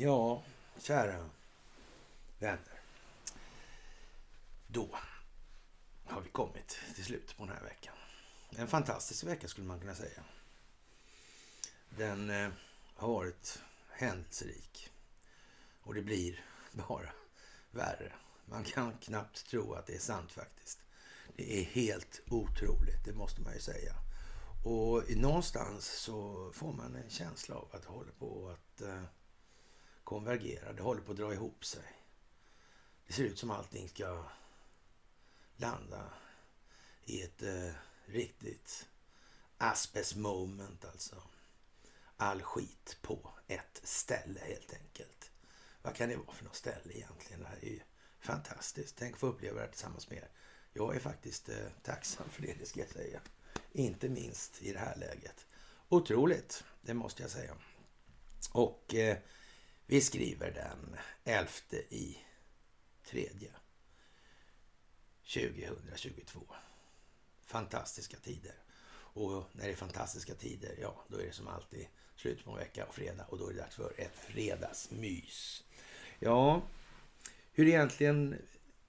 Ja, kära vänner. Då har vi kommit till slutet på den här veckan. En fantastisk vecka skulle man kunna säga. Den eh, har varit händelserik. Och det blir bara värre. Man kan knappt tro att det är sant faktiskt. Det är helt otroligt, det måste man ju säga. Och någonstans så får man en känsla av att det håller på att eh, konvergerar, Det håller på att dra ihop sig. Det ser ut som allting ska landa i ett eh, riktigt asbest moment alltså. All skit på ett ställe helt enkelt. Vad kan det vara för något ställe egentligen? Det här är ju fantastiskt. Tänk att få uppleva det tillsammans med er. Jag är faktiskt eh, tacksam för det, det ska jag säga. Inte minst i det här läget. Otroligt, det måste jag säga. Och eh, vi skriver den 11 i tredje 2022. Fantastiska tider. Och när det är fantastiska tider, ja, då är det som alltid slut på en vecka och fredag och då är det dags för ett fredagsmys. Ja, hur egentligen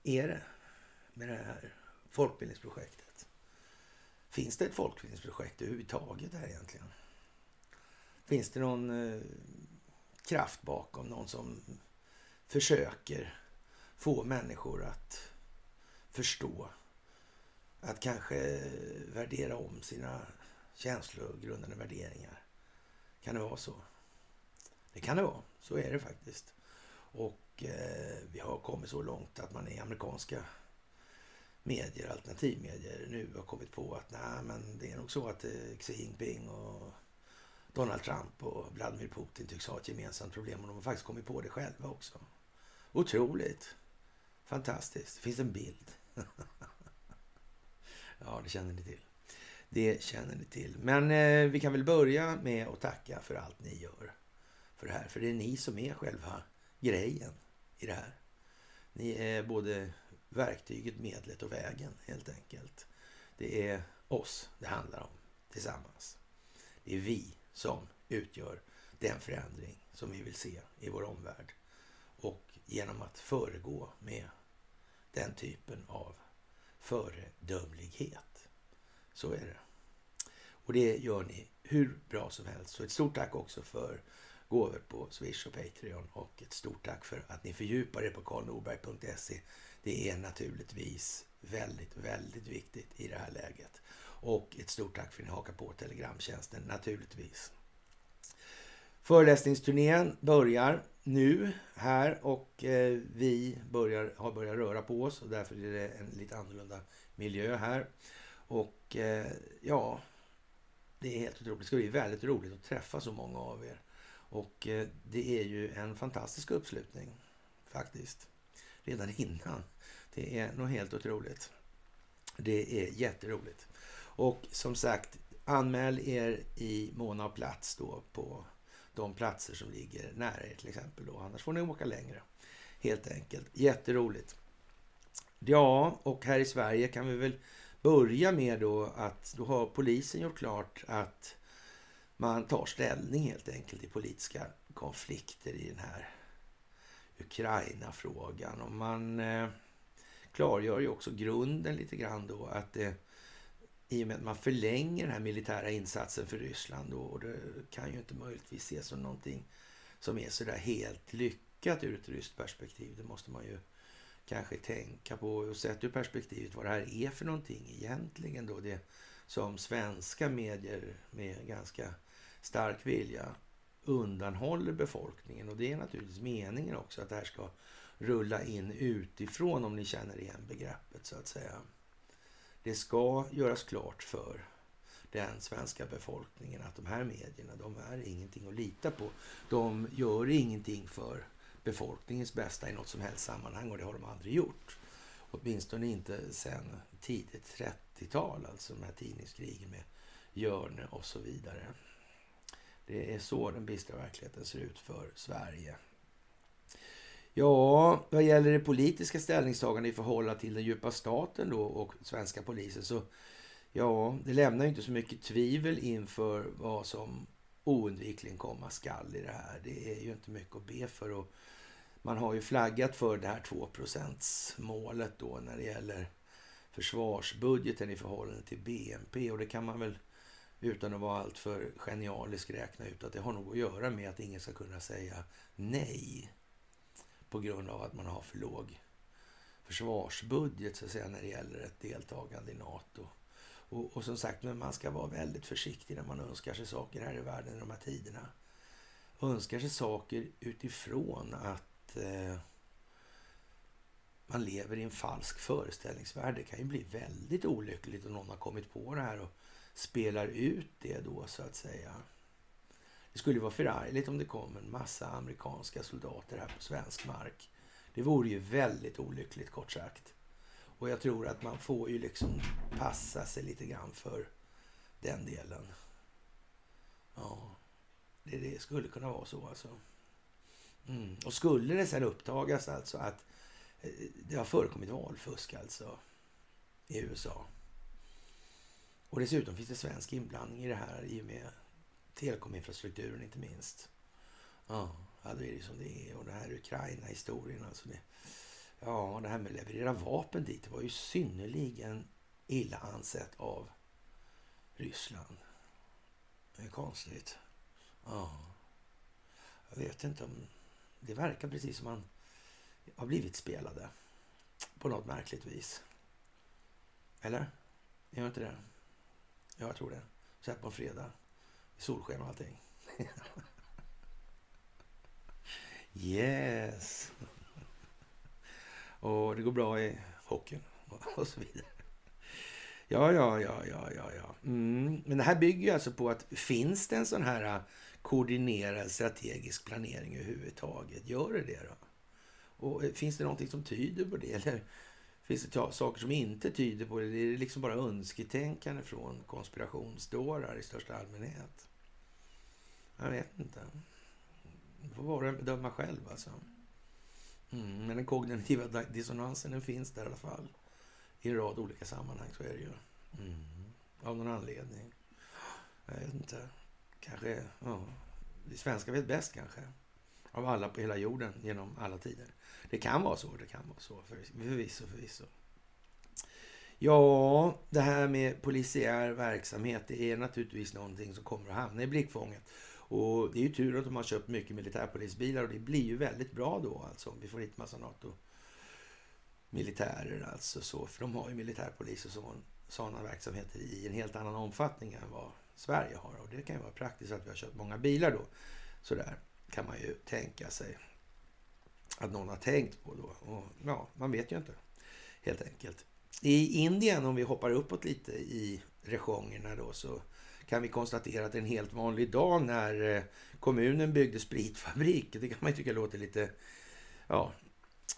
är det med det här folkbildningsprojektet? Finns det ett folkbildningsprojekt överhuvudtaget här egentligen? Finns det någon eh, kraft bakom, någon som försöker få människor att förstå, att kanske värdera om sina känslogrundande värderingar. Kan det vara så? Det kan det vara. Så är det faktiskt. Och eh, vi har kommit så långt att man i amerikanska medier, alternativmedier, nu har kommit på att nej, men det är nog så att eh, Xi Jinping och Donald Trump och Vladimir Putin tycks ha ett gemensamt problem och de har faktiskt kommit på det själva också. Otroligt. Fantastiskt. Det finns en bild. ja, det känner ni till. Det känner ni till. Men eh, vi kan väl börja med att tacka för allt ni gör för det här. För det är ni som är själva grejen i det här. Ni är både verktyget, medlet och vägen helt enkelt. Det är oss det handlar om tillsammans. Det är vi som utgör den förändring som vi vill se i vår omvärld. Och genom att föregå med den typen av föredömlighet. Så är det. Och det gör ni hur bra som helst. Så ett stort tack också för gåvor på Swish och Patreon och ett stort tack för att ni fördjupar er på karlnorberg.se. Det är naturligtvis väldigt, väldigt viktigt i det här läget. Och ett stort tack för att ni hakar på Telegramtjänsten naturligtvis. Föreläsningsturnén börjar nu här och eh, vi börjar, har börjat röra på oss och därför är det en lite annorlunda miljö här. Och eh, ja, det är helt otroligt. Det ska bli väldigt roligt att träffa så många av er. Och eh, det är ju en fantastisk uppslutning faktiskt. Redan innan. Det är nog helt otroligt. Det är jätteroligt. Och som sagt, anmäl er i mån av plats då på de platser som ligger nära er till exempel. Då. Annars får ni åka längre. Helt enkelt. Jätteroligt. Ja, och här i Sverige kan vi väl börja med då att då har polisen gjort klart att man tar ställning helt enkelt i politiska konflikter i den här Ukraina-frågan. Och man eh, klargör ju också grunden lite grann då att det i och med att man förlänger den här militära insatsen för Ryssland då, och det kan ju inte möjligtvis ses som någonting som är sådär helt lyckat ur ett ryskt perspektiv. Det måste man ju kanske tänka på och sätta ur perspektivet vad det här är för någonting egentligen då. Det som svenska medier med ganska stark vilja undanhåller befolkningen. Och det är naturligtvis meningen också att det här ska rulla in utifrån om ni känner igen begreppet så att säga. Det ska göras klart för den svenska befolkningen att de här medierna, de är ingenting att lita på. De gör ingenting för befolkningens bästa i något som helst sammanhang och det har de aldrig gjort. Åtminstone inte sedan tidigt 30-tal, alltså de här tidningskrigen med Jörne och så vidare. Det är så den bistra verkligheten ser ut för Sverige. Ja, vad gäller det politiska ställningstagandet i förhållande till den djupa staten då och svenska polisen så ja, det lämnar ju inte så mycket tvivel inför vad som oundvikligen komma skall i det här. Det är ju inte mycket att be för. Och man har ju flaggat för det här 2 målet då när det gäller försvarsbudgeten i förhållande till BNP. Och det kan man väl utan att vara alltför genialisk räkna ut att det har nog att göra med att ingen ska kunna säga nej på grund av att man har för låg försvarsbudget så att säga, när det gäller ett deltagande i Nato. Och, och, som sagt, men man ska vara väldigt försiktig när man önskar sig saker här i världen i de här tiderna. Önskar sig saker utifrån att eh, man lever i en falsk föreställningsvärld. Det kan ju bli väldigt olyckligt om någon har kommit på det här och spelar ut det då så att säga. Det skulle vara förargligt om det kom en massa amerikanska soldater här på svensk mark. Det vore ju väldigt olyckligt kort sagt. Och jag tror att man får ju liksom passa sig lite grann för den delen. Ja, det, det skulle kunna vara så alltså. Mm. Och skulle det sen upptagas alltså att eh, det har förekommit valfusk alltså i USA. Och dessutom finns det svensk inblandning i det här i och med telekominfrastrukturen inte minst. Ja, då är det som det är. Och det här Ukraina-historien alltså. Det, ja, det här med att leverera vapen dit det var ju synnerligen illa ansett av Ryssland. Det är konstigt. Ja. Jag vet inte om... Det verkar precis som man har blivit spelade. På något märkligt vis. Eller? Gör inte det? Ja, jag tror det. Så här på en fredag. Solsken och allting. yes. Och det går bra i hockeyn och så vidare. Ja, ja, ja, ja, ja, ja. Mm. Men det här bygger ju alltså på att finns det en sån här äh, koordinerad strategisk planering överhuvudtaget? Gör det det då? Och äh, finns det någonting som tyder på det? Eller finns det saker som inte tyder på det? Det är liksom bara önsketänkande från konspirationsdårar i största allmänhet. Jag vet inte. Det får var och bedöma själv alltså. Mm, men den kognitiva dissonansen den finns där i alla fall. I en rad olika sammanhang, så är det ju. Mm. Av någon anledning. Jag vet inte. Kanske, ja. Vi svenskar vet bäst kanske. Av alla på hela jorden genom alla tider. Det kan vara så, det kan vara så. Förvisso, förvisso. Ja, det här med polisiär verksamhet, det är naturligtvis någonting som kommer att hamna i blickfånget. Och det är ju tur att de har köpt mycket militärpolisbilar och det blir ju väldigt bra då alltså. Vi får hit massa NATO militärer alltså så. För de har ju militärpolis och sådana verksamheter i en helt annan omfattning än vad Sverige har. Och det kan ju vara praktiskt att vi har köpt många bilar då. Sådär kan man ju tänka sig att någon har tänkt på då. Och ja, man vet ju inte helt enkelt. I Indien, om vi hoppar uppåt lite i regionerna då, så kan vi konstatera att det är en helt vanlig dag när eh, kommunen byggde spritfabrik, det kan man ju tycka låter lite ja,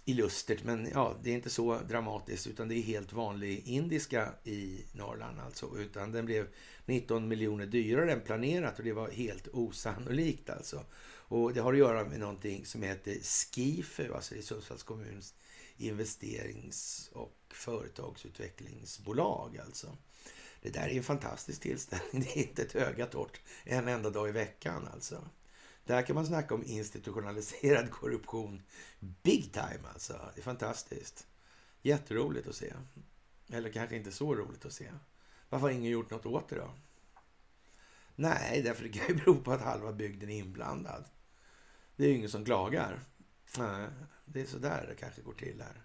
illustert, men ja, det är inte så dramatiskt, utan det är helt vanlig indiska i Norrland alltså, utan den blev 19 miljoner dyrare än planerat och det var helt osannolikt alltså. Och det har att göra med någonting som heter SKIFU, alltså i Sundsvalls kommuns investerings och företagsutvecklingsbolag alltså. Det där är en fantastisk tillställning. Det är inte ett öga torrt en enda dag i veckan alltså. Där kan man snacka om institutionaliserad korruption big time alltså. Det är fantastiskt. Jätteroligt att se. Eller kanske inte så roligt att se. Varför har ingen gjort något åt det då? Nej, därför det kan ju bero på att halva bygden är inblandad. Det är ju ingen som klagar. Nej, det är så där det kanske går till här.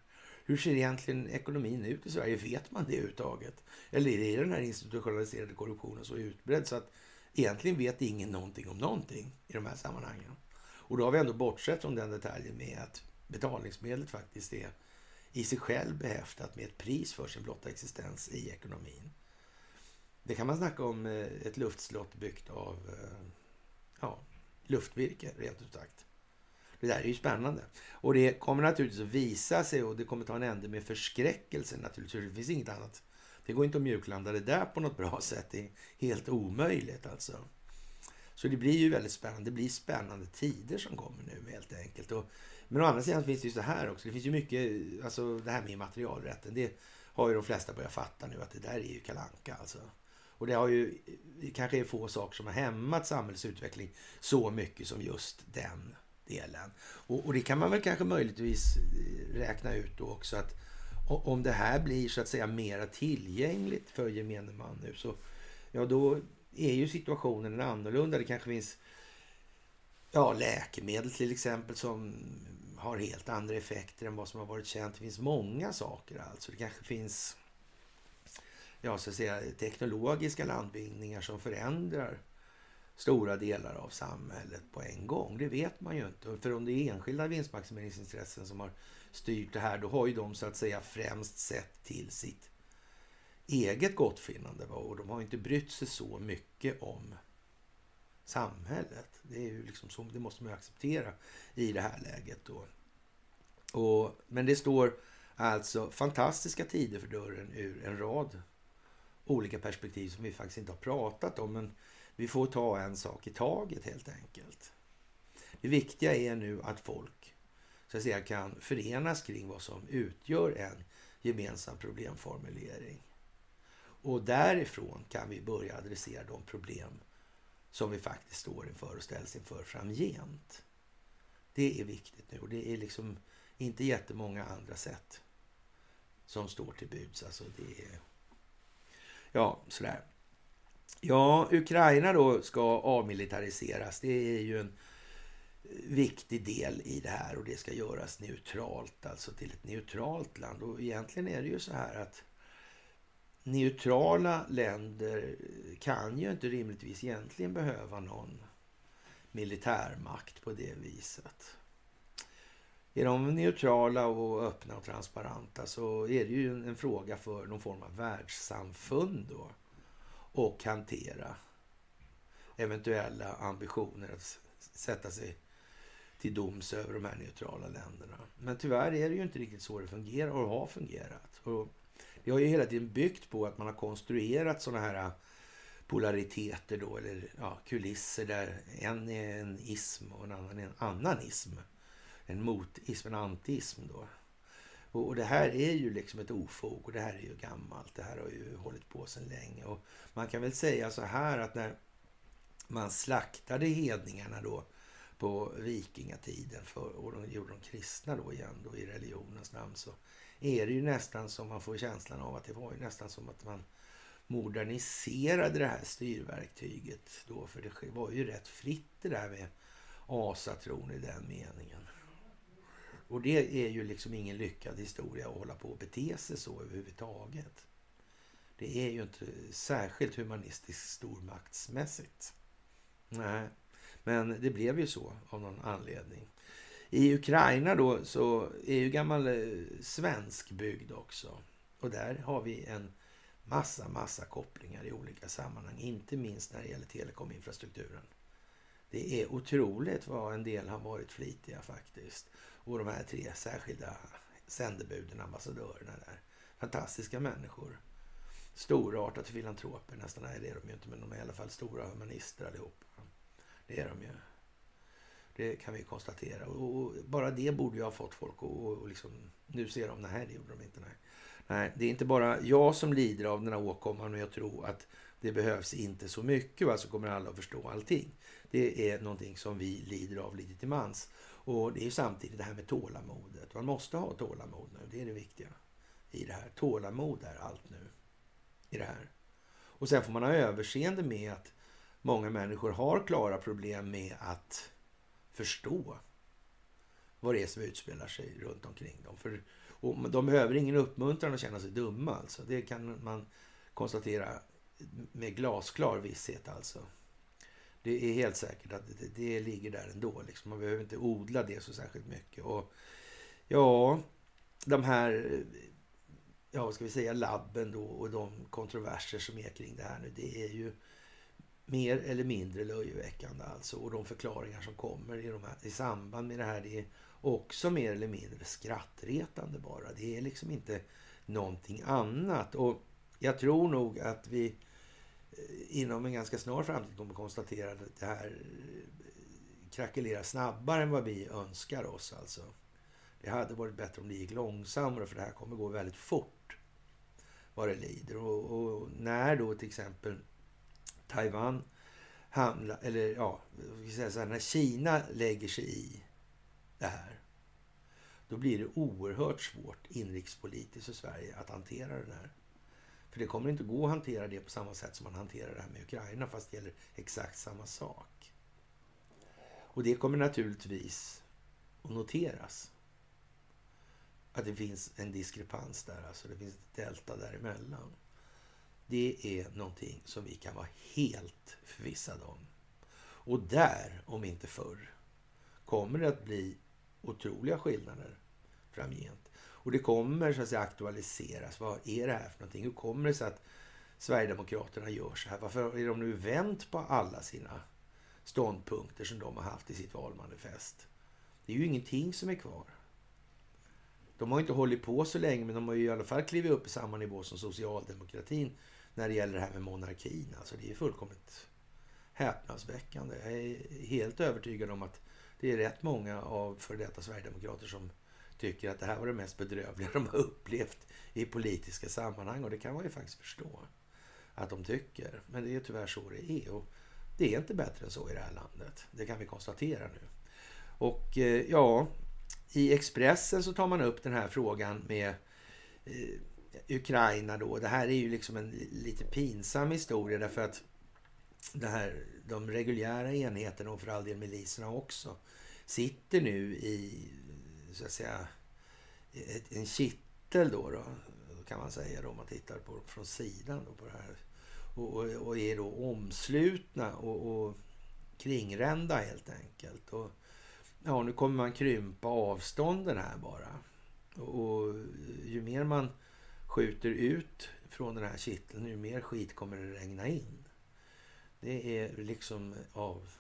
Hur ser egentligen ekonomin ut i Sverige? Vet man det överhuvudtaget? Eller är den här institutionaliserade korruptionen så utbredd så att egentligen vet ingen någonting om någonting i de här sammanhangen? Och då har vi ändå bortsett från den detaljen med att betalningsmedlet faktiskt är i sig själv behäftat med ett pris för sin blotta existens i ekonomin. Det kan man snacka om eh, ett luftslott byggt av eh, ja, luftvirke, rent ut sagt. Det där är ju spännande. Och det kommer naturligtvis att visa sig och det kommer ta en ände med förskräckelse naturligtvis. Det finns inget annat. Det går inte att mjuklanda det där på något bra sätt. Det är helt omöjligt alltså. Så det blir ju väldigt spännande. Det blir spännande tider som kommer nu helt enkelt. Och, men å andra sidan finns det ju så här också. Det finns ju mycket, alltså det här med immaterialrätten. Det har ju de flesta börjat fatta nu att det där är ju kalanka alltså. Och det har ju det kanske är få saker som har hämmat samhällsutveckling så mycket som just den delen. Och, och, det kan man väl kanske möjligtvis eh, räkna ut då också att om det här blir så att säga mera tillgängligt för gemene man nu så ja då är ju situationen annorlunda. Det kanske finns ja, läkemedel till exempel som har helt andra effekter än vad som har varit känt. Det finns många saker alltså. Det kanske finns ja, så att säga, teknologiska landvinningar som förändrar stora delar av samhället på en gång. Det vet man ju inte. För om det är enskilda vinstmaximeringsintressen som har styrt det här, då har ju de så att säga främst sett till sitt eget gottfinnande. Och de har inte brytt sig så mycket om samhället. Det är ju liksom så, det måste man ju acceptera i det här läget då. Och, men det står alltså fantastiska tider för dörren ur en rad olika perspektiv som vi faktiskt inte har pratat om. Men vi får ta en sak i taget helt enkelt. Det viktiga är nu att folk så att säga, kan förenas kring vad som utgör en gemensam problemformulering. Och därifrån kan vi börja adressera de problem som vi faktiskt står inför och ställs inför framgent. Det är viktigt nu och det är liksom inte jättemånga andra sätt som står till buds. Alltså det är... Ja, sådär. Ja, Ukraina då ska avmilitariseras. Det är ju en eh, viktig del i det här och det ska göras neutralt, alltså till ett neutralt land. Och egentligen är det ju så här att neutrala länder eh, kan ju inte rimligtvis egentligen behöva någon militärmakt på det viset. Är de neutrala och öppna och transparenta så är det ju en fråga för någon form av världssamfund då. Och hantera eventuella ambitioner att sätta sig till doms över de här neutrala länderna. Men tyvärr är det ju inte riktigt så det fungerar och har fungerat. Och det har ju hela tiden byggt på att man har konstruerat sådana här polariteter då, eller ja, kulisser där en är en ism och en annan är en annan ism. En motism, en antiism då. Och, och det här är ju liksom ett ofog och det här är ju gammalt. Det här har ju hållit på sedan länge. Och man kan väl säga så här att när man slaktade hedningarna då på vikingatiden för, och de gjorde de kristna då igen då i religionens namn så är det ju nästan som man får känslan av att det var ju nästan som att man moderniserade det här styrverktyget då. För det var ju rätt fritt det där med asatron i den meningen. Och det är ju liksom ingen lyckad historia att hålla på och bete sig så överhuvudtaget. Det är ju inte särskilt humanistiskt stormaktsmässigt. Nej, men det blev ju så av någon anledning. I Ukraina då så är ju gammal eh, svensk byggd också. Och där har vi en massa, massa kopplingar i olika sammanhang. Inte minst när det gäller telekominfrastrukturen. Det är otroligt vad en del har varit flitiga faktiskt. Och de här tre särskilda sändebuden, ambassadörerna där. Fantastiska människor. Storartat filantroper nästan. Nej, det är de ju inte, men de är i alla fall stora humanister allihop. Det är de ju. Det kan vi konstatera. Och bara det borde ju ha fått folk att liksom, nu ser de, nej det gjorde de inte. Nej. nej, det är inte bara jag som lider av den här åkomman och jag tror att det behövs inte så mycket, va? så kommer alla att förstå allting. Det är någonting som vi lider av lite till mans. Och det är samtidigt det här med tålamodet. Man måste ha tålamod nu, det är det viktiga i det här. Tålamod är allt nu i det här. Och sen får man ha överseende med att många människor har klara problem med att förstå vad det är som utspelar sig runt omkring dem. För, och de behöver ingen uppmuntran att känna sig dumma. Alltså. Det kan man konstatera med glasklar visshet. Alltså. Det är helt säkert att det, det ligger där ändå. Liksom. Man behöver inte odla det så särskilt mycket. Och Ja, de här ja, vad ska vi säga, labben då och de kontroverser som är kring det här nu. Det är ju mer eller mindre löjeväckande alltså. Och de förklaringar som kommer i, de här, i samband med det här, det är också mer eller mindre skrattretande bara. Det är liksom inte någonting annat. Och jag tror nog att vi inom en ganska snar framtid kommer konstatera att det här krackelerar snabbare än vad vi önskar oss. Alltså. Det hade varit bättre om det gick långsammare för det här kommer gå väldigt fort. vad det lider. Och, och när då till exempel Taiwan hamnar, eller ja, säga så här, när Kina lägger sig i det här, då blir det oerhört svårt inrikespolitiskt för Sverige att hantera det här. För det kommer inte gå att hantera det på samma sätt som man hanterar det här med Ukraina, fast det gäller exakt samma sak. Och det kommer naturligtvis att noteras. Att det finns en diskrepans där, alltså det finns ett delta däremellan. Det är någonting som vi kan vara helt förvissade om. Och där, om inte förr, kommer det att bli otroliga skillnader framgent. Och det kommer så att säga aktualiseras. Vad är det här för någonting? Hur kommer det sig att Sverigedemokraterna gör så här? Varför är de nu vänt på alla sina ståndpunkter som de har haft i sitt valmanifest? Det är ju ingenting som är kvar. De har inte hållit på så länge, men de har ju i alla fall klivit upp i samma nivå som socialdemokratin när det gäller det här med monarkin. Alltså det är fullkomligt häpnadsväckande. Jag är helt övertygad om att det är rätt många av för detta sverigedemokrater som tycker att det här var det mest bedrövliga de har upplevt i politiska sammanhang. Och det kan man ju faktiskt förstå att de tycker. Men det är tyvärr så det är. Och det är inte bättre än så i det här landet. Det kan vi konstatera nu. Och eh, ja, i Expressen så tar man upp den här frågan med eh, Ukraina då. Det här är ju liksom en lite pinsam historia därför att det här, de reguljära enheterna och för all del miliserna också sitter nu i så att säga en kittel då, då kan man säga då, om man tittar på från sidan då på det här. Och, och, och är då omslutna och, och kringrända helt enkelt. Och, ja, nu kommer man krympa avstånden här bara. Och, och ju mer man skjuter ut från den här kitteln, ju mer skit kommer det regna in. Det är liksom av...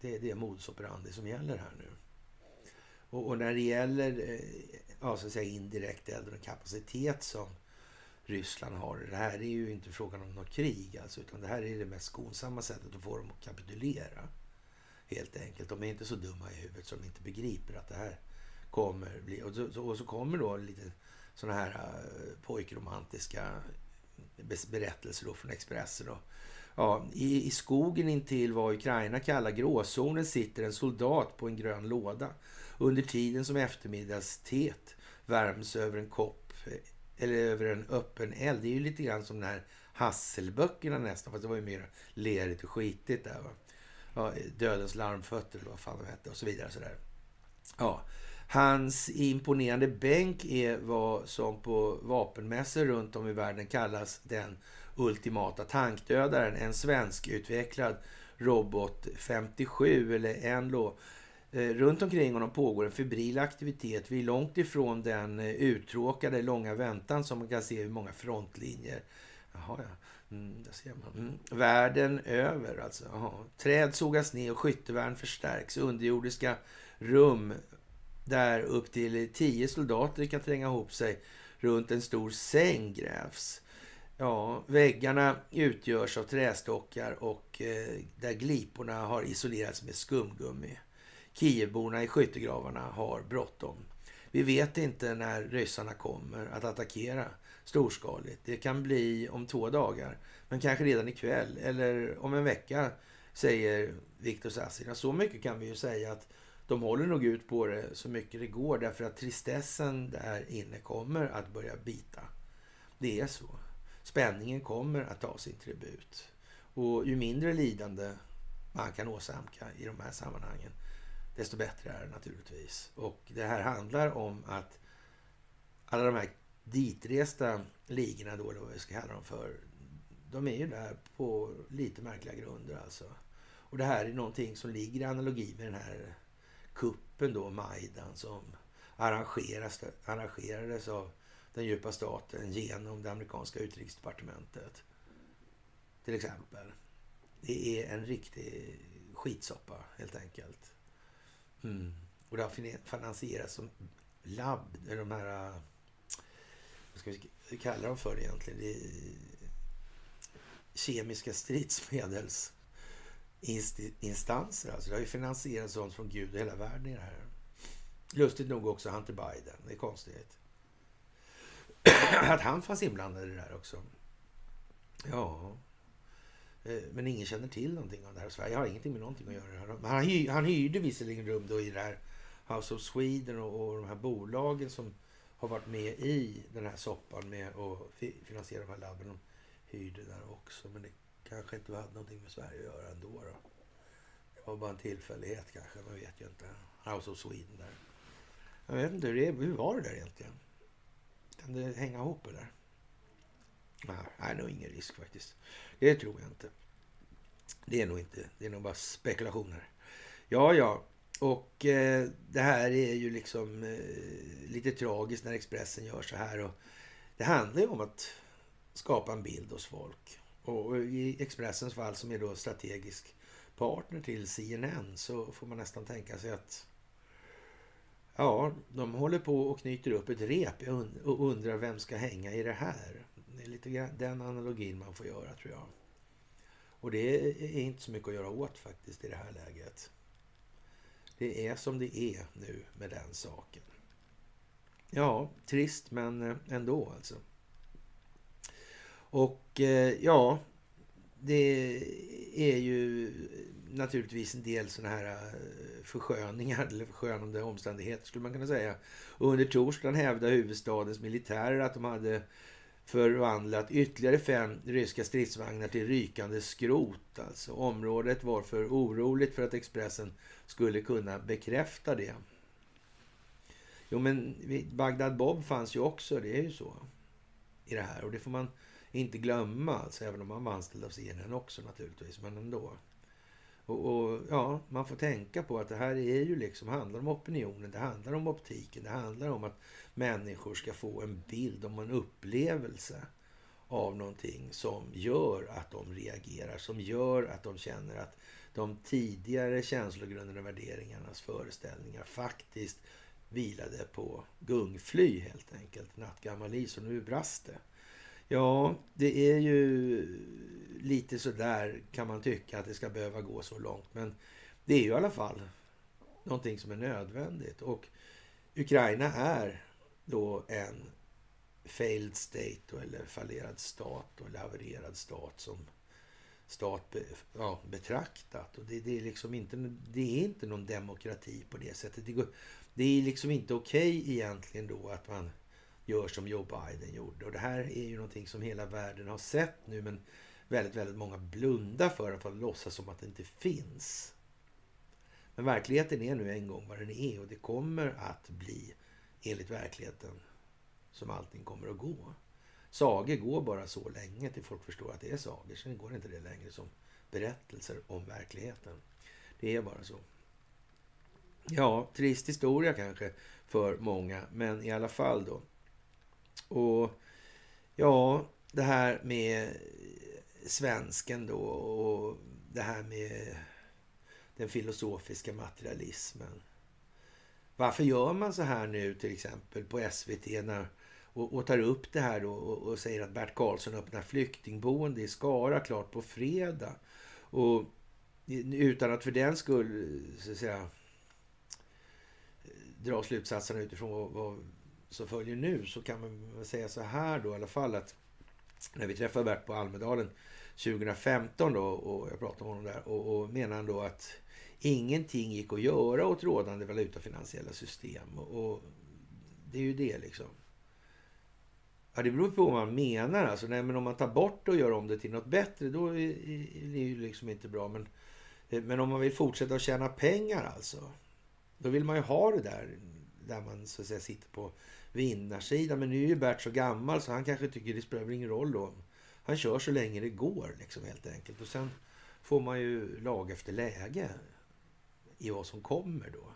Det är det modus operandi som gäller här nu. Och, och när det gäller eh, ja, så att säga indirekt eld och kapacitet som Ryssland har. Det här är ju inte frågan om något krig alltså, utan det här är det mest skonsamma sättet att få dem att kapitulera. Helt enkelt. De är inte så dumma i huvudet så de inte begriper att det här kommer bli... Och så, och så kommer då lite sådana här eh, pojkromantiska berättelser då från Expressen. Då. Ja, i, I skogen intill vad Ukraina kallar gråzonen sitter en soldat på en grön låda. Under tiden som eftermiddagsteet värms över en kopp eh, eller över en öppen eld. Det är ju lite grann som de här Hasselböckerna nästan, fast det var ju mer lerigt och skitigt där. Va? Ja, Dödens larmfötter eller vad fan de hette och så vidare. Så där. Ja, Hans imponerande bänk är vad som på vapenmässor runt om i världen kallas den ultimata tankdödaren. En svenskutvecklad Robot 57 eller Enlo. då Eh, runt omkring honom pågår en febril aktivitet. Vi är långt ifrån den eh, uttråkade långa väntan som man kan se i många frontlinjer. Jaha, ja. Mm, där ser man. Mm. Världen över alltså. Jaha. Träd sågas ner och skyttevärn förstärks. Underjordiska rum där upp till tio soldater kan tränga ihop sig runt en stor säng grävs. Ja, väggarna utgörs av trästockar och eh, där gliporna har isolerats med skumgummi. Kievborna i skyttegravarna har bråttom. Vi vet inte när ryssarna kommer att attackera storskaligt. Det kan bli om två dagar, men kanske redan ikväll eller om en vecka, säger Viktor Sassina. Så mycket kan vi ju säga att de håller nog ut på det så mycket det går därför att tristessen där inne kommer att börja bita. Det är så. Spänningen kommer att ta sin tribut. Och ju mindre lidande man kan åsamka i de här sammanhangen, desto bättre är det naturligtvis. Och det här handlar om att alla de här ditresta ligorna då, eller vad vi ska kalla dem för, de är ju där på lite märkliga grunder alltså. Och det här är någonting som ligger i analogi med den här kuppen då, Majdan, som arrangeras, arrangerades av den djupa staten genom det amerikanska utrikesdepartementet. Till exempel. Det är en riktig skitsoppa helt enkelt. Mm. Och det har finansierats som labb, de här... Äh, vad ska vi kalla dem för egentligen? Det kemiska stridsmedelsinstanser. Alltså det har ju finansierats sånt från Gud och hela världen i det här. Lustigt nog också Hunter Biden. Det är konstigt. att han fanns inblandad i det där också. Ja, Eh, men ingen känner till någonting om det här. Sverige har ingenting med någonting att göra. Han, hyr, han hyrde visserligen rum då i det här House of Sweden och, och de här bolagen som har varit med i den här soppan med att finansiera de här labben. De hyrde där också. Men det kanske inte hade någonting med Sverige att göra ändå. Då. Det var bara en tillfällighet kanske. Man vet ju inte. House of Sweden där. Jag vet inte hur, det, är, hur var det där egentligen? Kan det hänga ihop eller? Nej, det är nog ingen risk faktiskt. Det tror jag inte. Det är nog inte. Det är nog bara spekulationer. Ja, ja. Och eh, det här är ju liksom eh, lite tragiskt när Expressen gör så här. Och det handlar ju om att skapa en bild hos folk. Och i Expressens fall som är då strategisk partner till CNN så får man nästan tänka sig att ja, de håller på och knyter upp ett rep och undrar vem ska hänga i det här. Det är lite den analogin man får göra tror jag. Och det är inte så mycket att göra åt faktiskt i det här läget. Det är som det är nu med den saken. Ja, trist men eh, ändå alltså. Och eh, ja, det är ju naturligtvis en del sådana här eh, försköningar eller förskönande omständigheter skulle man kunna säga. Och under torsdagen hävdade huvudstadens militärer att de hade förvandlat ytterligare fem ryska stridsvagnar till rykande skrot. Alltså. Området var för oroligt för att Expressen skulle kunna bekräfta det. Jo, men Bagdad Bob fanns ju också, det är ju så. I det här. Och det får man inte glömma, alltså, även om han var anställd av CNN också naturligtvis. Men ändå. Och, och, ja, man får tänka på att det här är ju liksom, handlar om opinionen, det handlar om optiken, det handlar om att människor ska få en bild, om en upplevelse av någonting som gör att de reagerar, som gör att de känner att de tidigare känslogrunderna, och värderingarnas föreställningar faktiskt vilade på gungfly helt enkelt. Nattgammal is och nu brast det. Ja, det är ju lite sådär kan man tycka att det ska behöva gå så långt. Men det är ju i alla fall någonting som är nödvändigt. Och Ukraina är då en failed state eller fallerad stat eller havererad stat som stat be, ja, betraktat. Och det, det, är liksom inte, det är inte någon demokrati på det sättet. Det, går, det är liksom inte okej okay egentligen då att man gör som Joe Biden gjorde. Och det här är ju någonting som hela världen har sett nu men väldigt, väldigt många blundar för att låtsas som att det inte finns. Men verkligheten är nu en gång vad den är och det kommer att bli enligt verkligheten som allting kommer att gå. Sagor går bara så länge till folk förstår att det är sagor. Sen går inte det längre som berättelser om verkligheten. Det är bara så. Ja, trist historia kanske för många, men i alla fall då. Och ja, det här med svensken då och det här med den filosofiska materialismen. Varför gör man så här nu till exempel på SVT när, och, och tar upp det här då och, och, säger att Bert Karlsson öppnar flyktingboende i Skara klart på fredag. Och utan att för den skull så att säga dra slutsatserna utifrån vad, vad som följer nu så kan man säga så här då i alla fall att när vi träffade Bert på Almedalen 2015 då och jag pratade med honom där och, och menade han då att ingenting gick att göra åt rådande valutafinansiella system. Och det är ju det liksom. Ja, det beror på vad man menar. Alltså, nej, men om man tar bort det och gör om det till något bättre, då är det ju liksom inte bra. Men, eh, men om man vill fortsätta att tjäna pengar alltså, då vill man ju ha det där, där man så att säga sitter på vinnarsidan. Men nu är ju Bert så gammal så han kanske tycker det spelar ingen roll då. Han kör så länge det går liksom helt enkelt. Och sen får man ju lag efter läge i vad som kommer då.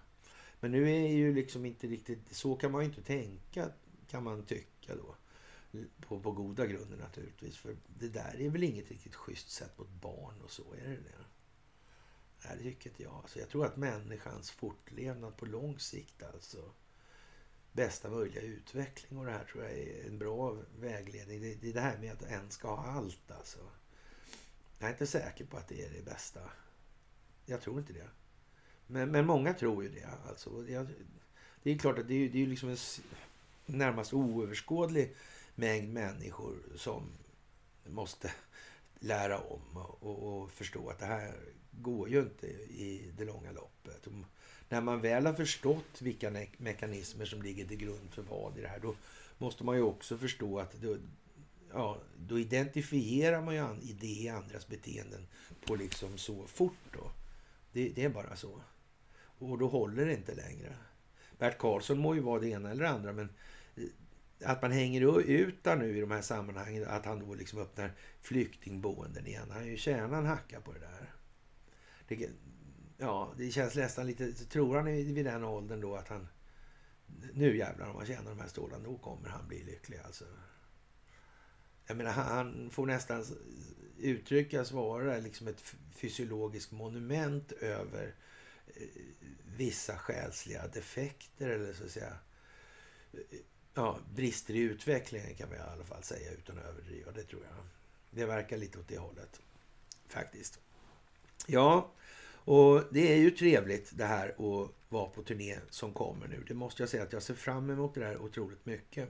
Men nu är ju liksom inte riktigt, så kan man ju inte tänka kan man tycka då. På, på goda grunder naturligtvis. För det där är väl inget riktigt schysst sätt mot barn och så, är det det? Nej, det tycker inte jag. Alltså, jag tror att människans fortlevnad på lång sikt alltså bästa möjliga utveckling och det här tror jag är en bra vägledning. Det, det är det här med att en ska ha allt alltså. Jag är inte säker på att det är det bästa. Jag tror inte det. Men, men många tror ju det. Alltså. Jag, det är klart att det är, det är liksom en närmast oöverskådlig mängd människor som måste lära om och, och, förstå att det här går ju inte i det långa loppet. När man väl har förstått vilka mekanismer som ligger till grund för vad i det här, då måste man ju också förstå att då, ja, då identifierar man ju i det andras beteenden på liksom så fort då. Det, det, är bara så. Och då håller det inte längre. Bert Karlsson må ju vara det ena eller det andra, men eh, att man hänger ut där nu i de här sammanhangen, att han då liksom öppnar flyktingboenden igen. Han har ju tjänat en hacka på det där. Det, ja, det känns nästan lite... Tror han vid den åldern då att han... Nu jävlar om han tjänar de här stålarna, då kommer han bli lycklig alltså. Jag menar, han får nästan uttryckas vara liksom ett fysiologiskt monument över eh, vissa själsliga defekter eller så att säga ja, brister i utvecklingen kan man i alla fall säga utan att överdriva. Det tror jag. Det verkar lite åt det hållet faktiskt. Ja, och det är ju trevligt det här att vara på turné som kommer nu. Det måste jag säga att jag ser fram emot det här otroligt mycket.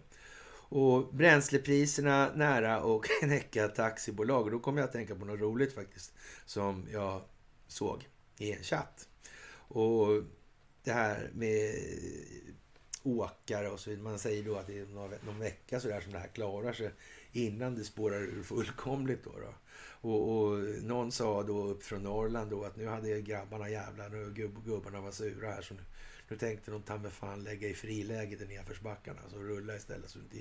Och bränslepriserna nära och knäcka taxibolag. Och då kommer jag att tänka på något roligt faktiskt som jag såg i en chatt. Och det här med åkare och så vidare. Man säger då att det är någon vecka sådär som det här klarar sig innan det spårar ur fullkomligt. Då, då. Och, och, någon sa då upp från Norrland då att nu hade grabbarna jävlar, och gubb, gubbarna var sura här så nu, nu tänkte de ta med fan lägga i friläget i nedförsbackarna. Så rulla istället så inte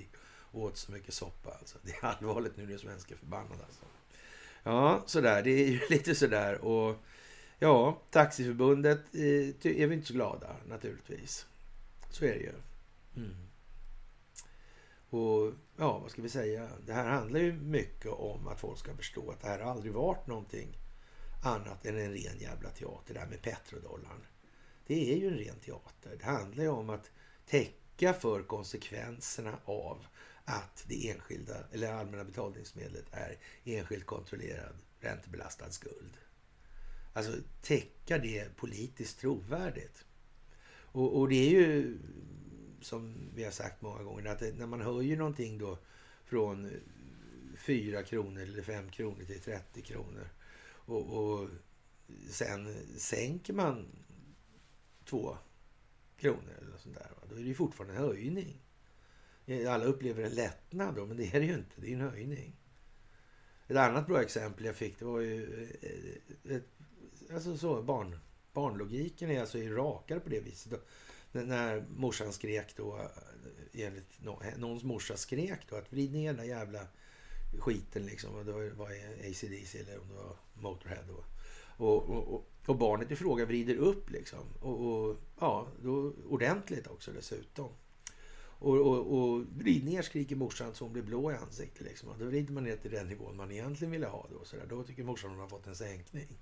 åt så mycket soppa. Alltså. Det är allvarligt nu när svenska är förbannade. Alltså. Ja, sådär. Det är ju lite sådär. Och ja, Taxiförbundet eh, är vi inte så glada naturligtvis. Så är det ju. Mm. Och ja, vad ska vi säga? Det här handlar ju mycket om att folk ska förstå att det här har aldrig varit någonting annat än en ren jävla teater. Det här med petrodollarn. Det är ju en ren teater. Det handlar ju om att täcka för konsekvenserna av att det enskilda eller allmänna betalningsmedlet är enskilt kontrollerad räntebelastad skuld. Alltså täcka det politiskt trovärdigt. Och, och, det är ju som vi har sagt många gånger att när man höjer någonting då från 4 kronor eller 5 kronor till 30 kronor och, och sen sänker man 2 kronor eller sånt där. Då är det ju fortfarande en höjning. Alla upplever en lättnad då, men det är det ju inte. Det är en höjning. Ett annat bra exempel jag fick, det var ju... Eh, eh, ett, alltså så, barn, barnlogiken är alltså rakare på det viset. När morsan skrek då, enligt någons morsa skrek då, att vrid ner den där jävla skiten liksom. Och det var ACDC eller om det var Motorhead då. Och, och, och, barnet i fråga vrider upp liksom. Och, och, ja, då ordentligt också dessutom. Och, och, och vrid ner skriker morsan så hon blir blå i ansiktet. Liksom. Och då vrider man ner till den nivån man egentligen ville ha. Då, så där. då tycker morsan att hon har fått en sänkning.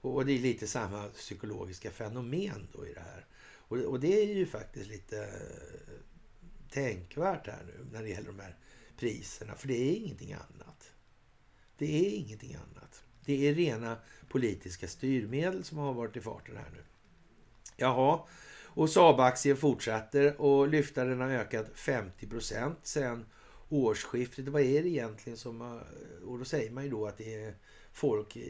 Och, och det är lite samma psykologiska fenomen då i det här. Och, och det är ju faktiskt lite eh, tänkvärt här nu när det gäller de här priserna. För det är ingenting annat. Det är ingenting annat. Det är rena politiska styrmedel som har varit i farten här nu. Jaha, och Saab-aktien fortsätter och lyftaren har ökat 50 procent sen årsskiftet. Vad är det egentligen som... Eh, och då säger man ju då att det är folk, eh,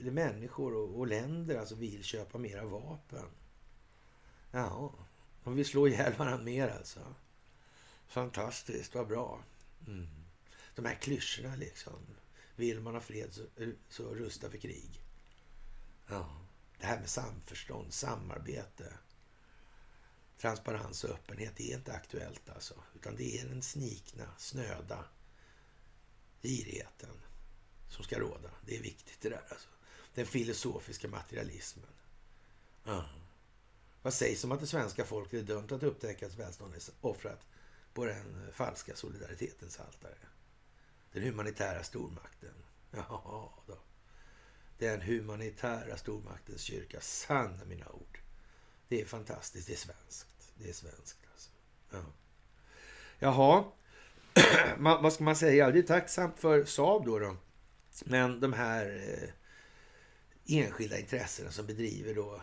eller människor och, och länder alltså vill köpa mera vapen. Ja, de vill slå ihjäl varandra mer alltså. Fantastiskt, vad bra. Mm. De här klyschorna liksom. Vill man ha fred så, eh, så rusta för krig. Ja. Det här med samförstånd, samarbete, transparens och öppenhet är inte aktuellt alltså. Utan det är den snikna, snöda girigheten som ska råda. Det är viktigt det där alltså. Den filosofiska materialismen. Ja. Vad sägs om att det svenska folket är dömt att upptäcka att välståndet är offrat på den eh, falska solidaritetens altare? Den humanitära stormakten. Ja, då. Den humanitära stormaktens kyrka. Sanna mina ord. Det är fantastiskt. Det är svenskt. Det är svenskt alltså. Ja. Jaha. vad ska man säga? Det är tacksamt för Saab då. då. Men de här eh, enskilda intressena som bedriver då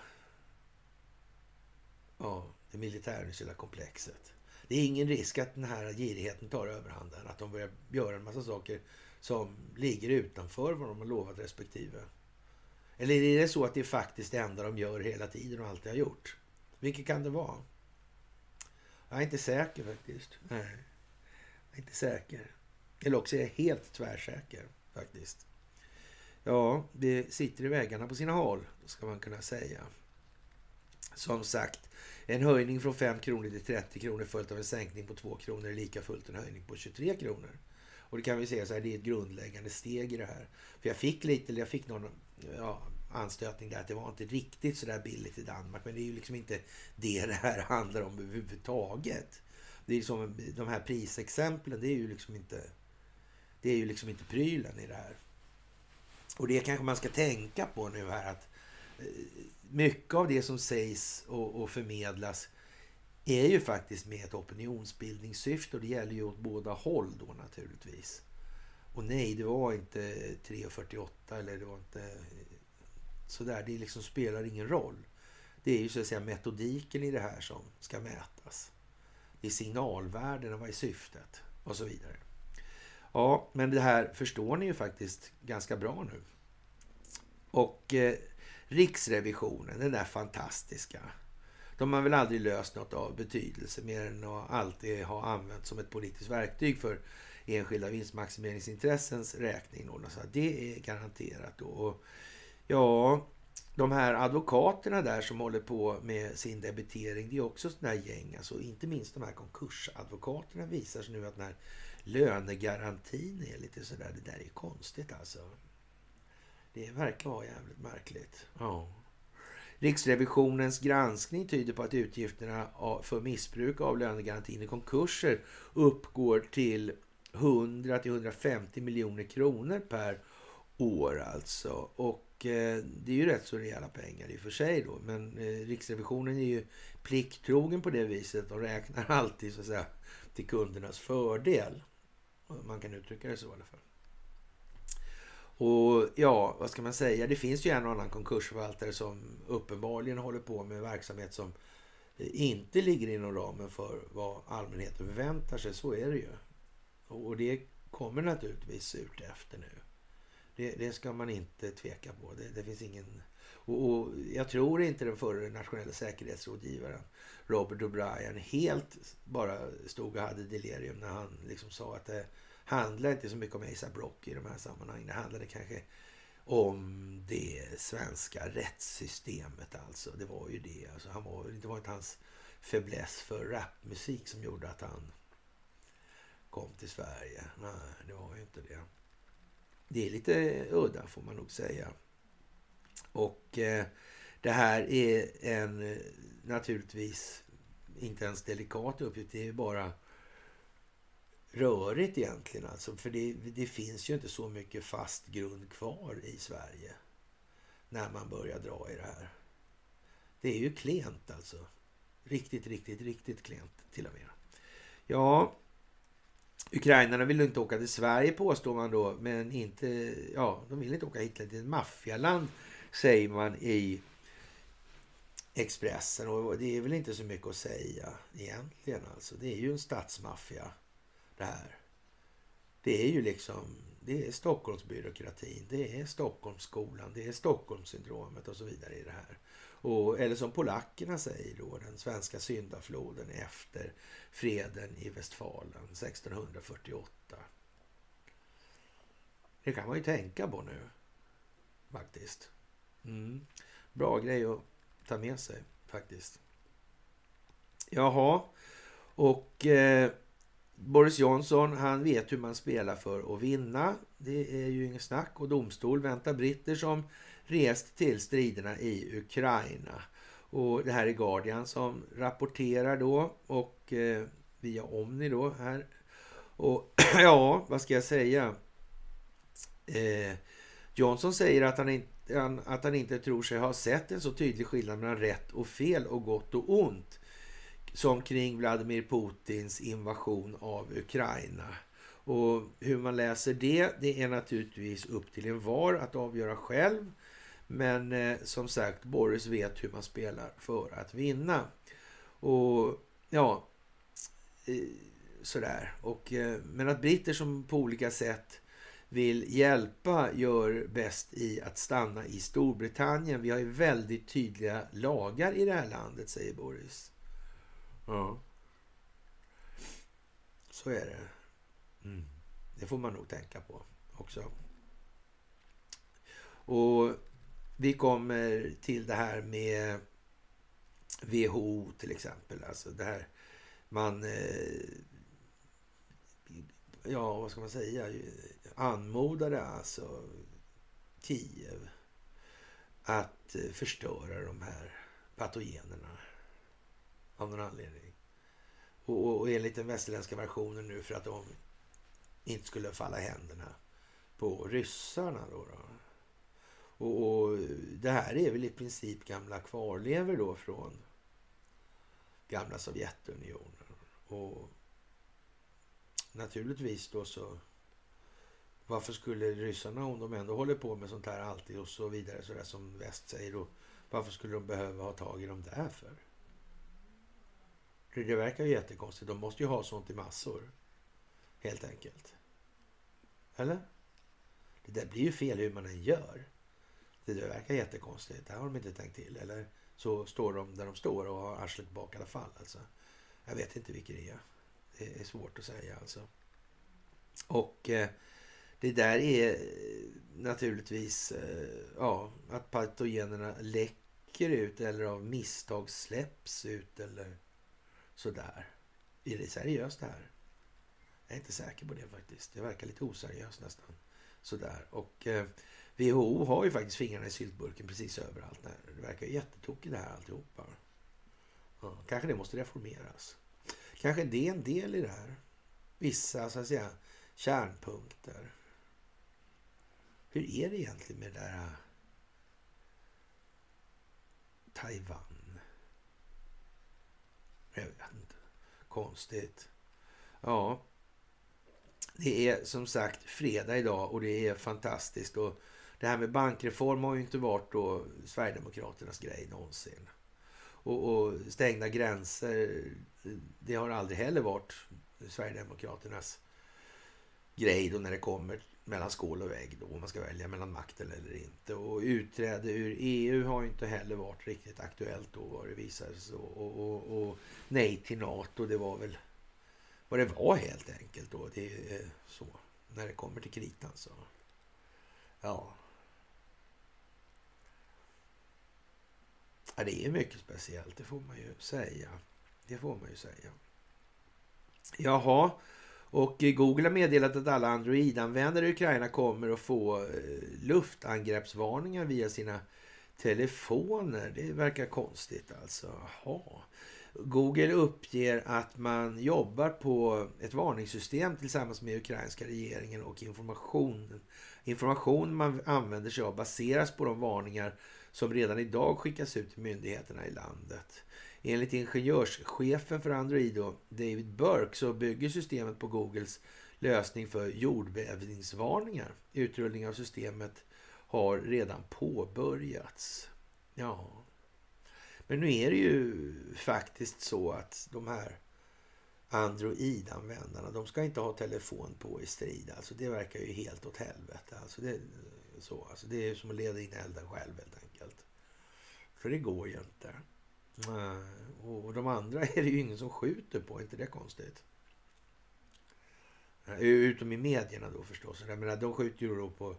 ja, det militärindustriella komplexet. Det är ingen risk att den här girigheten tar överhanden. Att de börjar göra en massa saker som ligger utanför vad de har lovat respektive. Eller är det så att det är faktiskt det enda de gör hela tiden och alltid har gjort? Vilket kan det vara? Jag är inte säker faktiskt. Nej, jag är inte säker. Eller också är jag helt tvärsäker faktiskt. Ja, det sitter i väggarna på sina håll, ska man kunna säga. Som sagt, en höjning från 5 kronor till 30 kronor följt av en sänkning på 2 kronor är lika fullt en höjning på 23 kronor. Och det kan vi säga så här, det är ett grundläggande steg i det här. För jag fick lite, jag fick någon ja, anstötning där att det var inte riktigt så där billigt i Danmark. Men det är ju liksom inte det det här handlar om överhuvudtaget. Det är som de här prisexemplen, det är ju liksom inte det är ju liksom inte prylen i det här. Och det kanske man ska tänka på nu här att eh, mycket av det som sägs och, och förmedlas är ju faktiskt med ett opinionsbildningssyfte och det gäller ju åt båda håll då naturligtvis. Och nej, det var inte 3.48 eller det var inte sådär. Det liksom spelar ingen roll. Det är ju så att säga metodiken i det här som ska mätas. Det är signalvärdena, vad är syftet och så vidare. Ja, men det här förstår ni ju faktiskt ganska bra nu. Och eh, Riksrevisionen, den där fantastiska. De har väl aldrig löst något av betydelse mer än att alltid ha använt som ett politiskt verktyg för enskilda vinstmaximeringsintressens räkning. Så det är garanterat. Då. Och, ja, de här advokaterna där som håller på med sin debitering, det är också sådana här gäng. Alltså, inte minst de här konkursadvokaterna visar sig nu att den här lönegarantin är lite sådär, det där är konstigt alltså. Det verkar vara jävligt märkligt. Ja. Riksrevisionens granskning tyder på att utgifterna för missbruk av lönegarantin i konkurser uppgår till 100 till 150 miljoner kronor per år alltså. Och eh, det är ju rätt så rejäla pengar i och för sig då. Men eh, Riksrevisionen är ju plikttrogen på det viset. De räknar alltid så att säga till kundernas fördel. Man kan uttrycka det så i alla fall. Och ja, vad ska man säga? Det finns ju en och annan konkursförvaltare som uppenbarligen håller på med verksamhet som inte ligger inom ramen för vad allmänheten förväntar sig. Så är det ju. Och det kommer naturligtvis surt efter nu. Det, det ska man inte tveka på. Det, det finns ingen... Och, och, jag tror inte den förre nationella säkerhetsrådgivaren Robert O'Brien helt bara stod och hade delirium när han liksom sa att det handlar inte så mycket om Asa Brock i de här sammanhangen. Det handlade kanske om det svenska rättssystemet alltså. Det var ju det. Alltså, han var, det var inte hans fäbless för rapmusik som gjorde att han kom till Sverige. Nej, det var ju inte det. Det är lite udda får man nog säga. Och eh, det här är en eh, naturligtvis inte ens delikat uppgift. Det är bara rörigt egentligen. Alltså, för det, det, finns ju inte så mycket fast grund kvar i Sverige när man börjar dra i det här. Det är ju klent alltså. Riktigt, riktigt, riktigt klent till och med. Ja, Ukrainarna vill inte åka till Sverige påstår man då, men inte, ja, de vill inte åka hit till ett maffialand säger man i Expressen. Och det är väl inte så mycket att säga egentligen alltså. Det är ju en statsmaffia det här. Det är ju liksom, det är Stockholmsbyråkratin, det är Stockholmsskolan, det är Stockholmssyndromet och så vidare i det här. Och, eller som polackerna säger då, den svenska syndafloden efter freden i Westfalen 1648. Det kan man ju tänka på nu, faktiskt. Mm. Bra grej att ta med sig, faktiskt. Jaha, och eh, Boris Johnson, han vet hur man spelar för att vinna. Det är ju inget snack. Och domstol väntar britter som rest till striderna i Ukraina. Och det här är Guardian som rapporterar då och eh, via Omni då här. Och ja, vad ska jag säga? Eh, Johnson säger att han, inte, att han inte tror sig ha sett en så tydlig skillnad mellan rätt och fel och gott och ont som kring Vladimir Putins invasion av Ukraina. Och hur man läser det, det är naturligtvis upp till en var att avgöra själv. Men eh, som sagt, Boris vet hur man spelar för att vinna. Och ja, eh, sådär. Och, eh, men att britter som på olika sätt vill hjälpa gör bäst i att stanna i Storbritannien. Vi har ju väldigt tydliga lagar i det här landet, säger Boris. Ja. Så är det. Mm. Det får man nog tänka på också. Och vi kommer till det här med WHO till exempel. Alltså det här man... Eh, ja, vad ska man säga? Anmodade alltså Kiev att eh, förstöra de här patogenerna av någon anledning. Och, och enligt den västerländska versionen nu för att de inte skulle falla i händerna på ryssarna. Då, då. Och, och, det här är väl i princip gamla kvarlever då från gamla Sovjetunionen. Och naturligtvis då så varför skulle ryssarna, om de ändå håller på med sånt här alltid och så vidare, så där som väst säger då, varför skulle de behöva ha tag i dem där för? Det verkar ju jättekonstigt. De måste ju ha sånt i massor. Helt enkelt. Eller? Det där blir ju fel hur man än gör. Det där verkar jättekonstigt. Det har de inte tänkt till. Eller så står de där de står och har arslet bak i alla fall. Alltså, jag vet inte vilket det är. Det är svårt att säga alltså. Och eh, det där är eh, naturligtvis eh, ja, att patogenerna läcker ut eller av misstag släpps ut eller sådär. Är det seriöst det här? Jag är inte säker på det faktiskt. Det verkar lite oseriöst nästan. Sådär. Och eh, WHO har ju faktiskt fingrarna i syltburken precis överallt. Det verkar jättetokigt det här alltihopa. Ja, kanske det måste reformeras. Kanske det är en del i det här. Vissa så att säga kärnpunkter. Hur är det egentligen med det där Taiwan? Jag vet inte. Konstigt. Ja. Det är som sagt fredag idag och det är fantastiskt. Och det här med bankreform har ju inte varit då Sverigedemokraternas grej någonsin. Och, och stängda gränser, det har aldrig heller varit Sverigedemokraternas grej då när det kommer mellan skål och vägg då, om man ska välja mellan makten eller inte. Och utträde ur EU har inte heller varit riktigt aktuellt då vad det visade sig. Och, och, och, nej till NATO, det var väl vad det var helt enkelt då. Det är eh, så, när det kommer till kritan så. Ja. ja. Det är mycket speciellt, det får man ju säga. Det får man ju säga. Jaha, och Google har meddelat att alla Android-användare i Ukraina kommer att få eh, luftangreppsvarningar via sina telefoner. Det verkar konstigt alltså. Jaha. Google uppger att man jobbar på ett varningssystem tillsammans med ukrainska regeringen och informationen. Information man använder sig av baseras på de varningar som redan idag skickas ut till myndigheterna i landet. Enligt ingenjörschefen för Android, David Burke, så bygger systemet på Googles lösning för jordbävningsvarningar. Utrullning av systemet har redan påbörjats. Ja, men nu är det ju faktiskt så att de här Android-användarna, de ska inte ha telefon på i strid. Alltså det verkar ju helt åt helvete. Alltså det, så, alltså det är som att leda in elden själv helt enkelt. För det går ju inte. Och de andra är det ju ingen som skjuter på, är inte det konstigt? Utom i medierna då förstås. Jag menar, de skjuter ju då på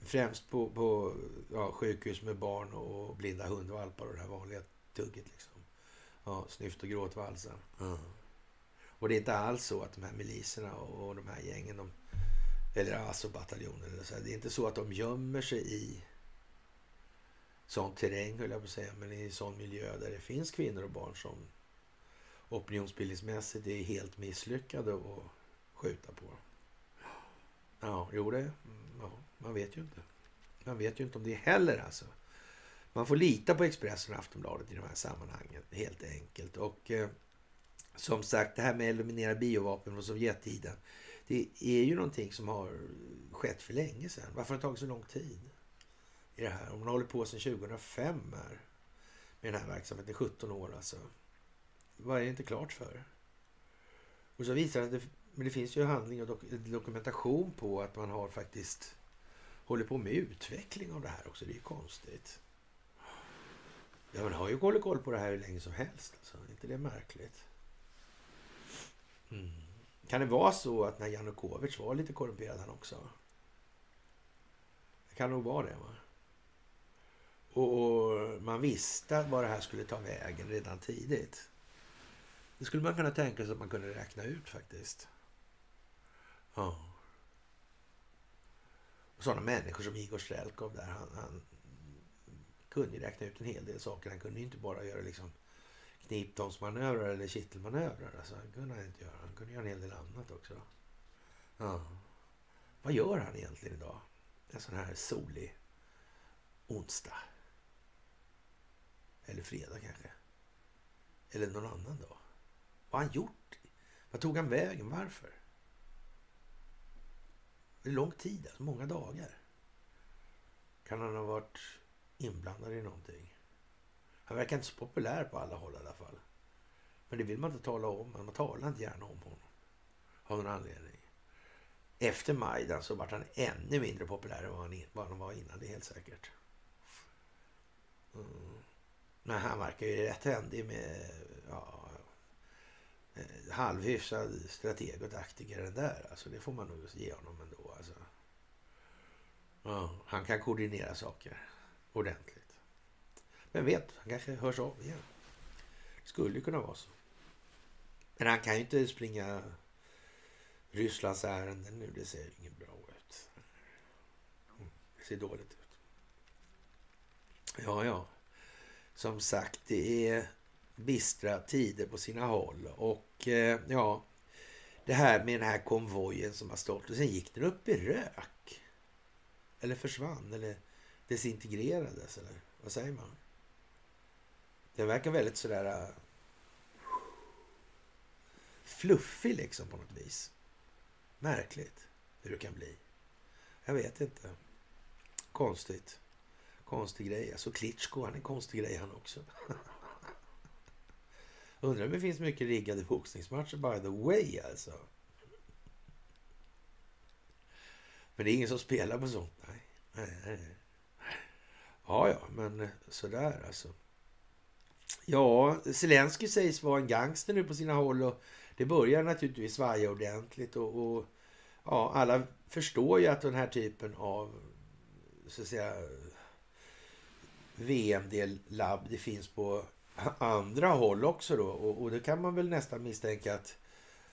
främst på, på ja, sjukhus med barn och blinda hundvalpar och det här vanliga tugget. Liksom. Ja, snyft och gråtvalsen. Mm. Och det är inte alls så att de här miliserna och, och de här gängen, de, eller alltså bataljoner, det är inte så att de gömmer sig i sån terräng, höll jag på att säga, men i sån miljö där det finns kvinnor och barn som opinionsbildningsmässigt är helt misslyckade att skjuta på. Ja, jo det, mm, ja, man vet ju inte. Man vet ju inte om det heller alltså. Man får lita på Expressen och Aftonbladet i de här sammanhangen helt enkelt. Och eh, som sagt, det här med att eliminera biovapen från Sovjettiden. Det är ju någonting som har skett för länge sedan. Varför har det tagit så lång tid? I det här. Om man håller på sedan 2005 här med den här verksamheten, 17 år alltså. Vad är det inte klart för? Och så visar det men det finns ju handling och dok dokumentation på att man har faktiskt håller på med utveckling av det här också. Det är ju konstigt. Ja, man har ju koll, koll på det här hur länge som helst. Alltså. Är inte det märkligt? Mm. Kan det vara så att när Janukovic var lite korrumperad han också? Det kan nog vara det. Va? Och, och, man visste var det här skulle ta vägen redan tidigt. Det skulle man kunna tänka sig att man kunde räkna ut faktiskt. Ja. Och sådana människor som Igor Strelkov där, han, han kunde räkna ut en hel del saker. Han kunde inte bara göra liksom kniptångsmanövrar eller kittelmanövrar. Alltså, han kunde han inte göra. Han kunde göra en hel del annat också. Ja. Vad gör han egentligen idag? En sån här solig onsdag. Eller fredag kanske. Eller någon annan dag. Vad har han gjort? Vad tog han vägen? Varför? Det är lång tid, alltså många dagar. Kan han ha varit inblandad i någonting? Han verkar inte så populär på alla håll i alla fall. Men det vill man inte tala om. Man talar inte gärna om honom. Av någon anledning. Efter Majdan så vart han ännu mindre populär än vad han, var innan. Det är helt säkert. Mm. Men han verkar ju rätt händig med ja, eh, halvhyfsad strateg och taktiker den där. Alltså det får man nog ge honom ändå. Alltså. Ja, han kan koordinera saker ordentligt. Vem vet, han kanske hörs av igen. Skulle ju kunna vara så. Men han kan ju inte springa Rysslands ärenden nu. Det ser inget bra ut. Mm, det ser dåligt ut. Ja, ja. Som sagt, det är bistra tider på sina håll. Och eh, ja, det här med den här konvojen som har stått och sen gick den upp i rök. Eller försvann eller desintegrerades eller vad säger man? Den verkar väldigt sådär eh, fluffig liksom på något vis. Märkligt hur det kan bli. Jag vet inte. Konstigt. Konstig grej. Alltså Klitschko, han är en konstig grej han också. Undrar om det finns mycket riggade boxningsmatcher by the way alltså. Men det är ingen som spelar på sånt. Nej. nej, nej. Ja, ja, men eh, sådär alltså. Ja, Zelensky sägs vara en gangster nu på sina håll och det börjar naturligtvis svaja ordentligt och, och ja, alla förstår ju att den här typen av så att säga VM-del-labb det finns på andra håll också då och, och det kan man väl nästan misstänka att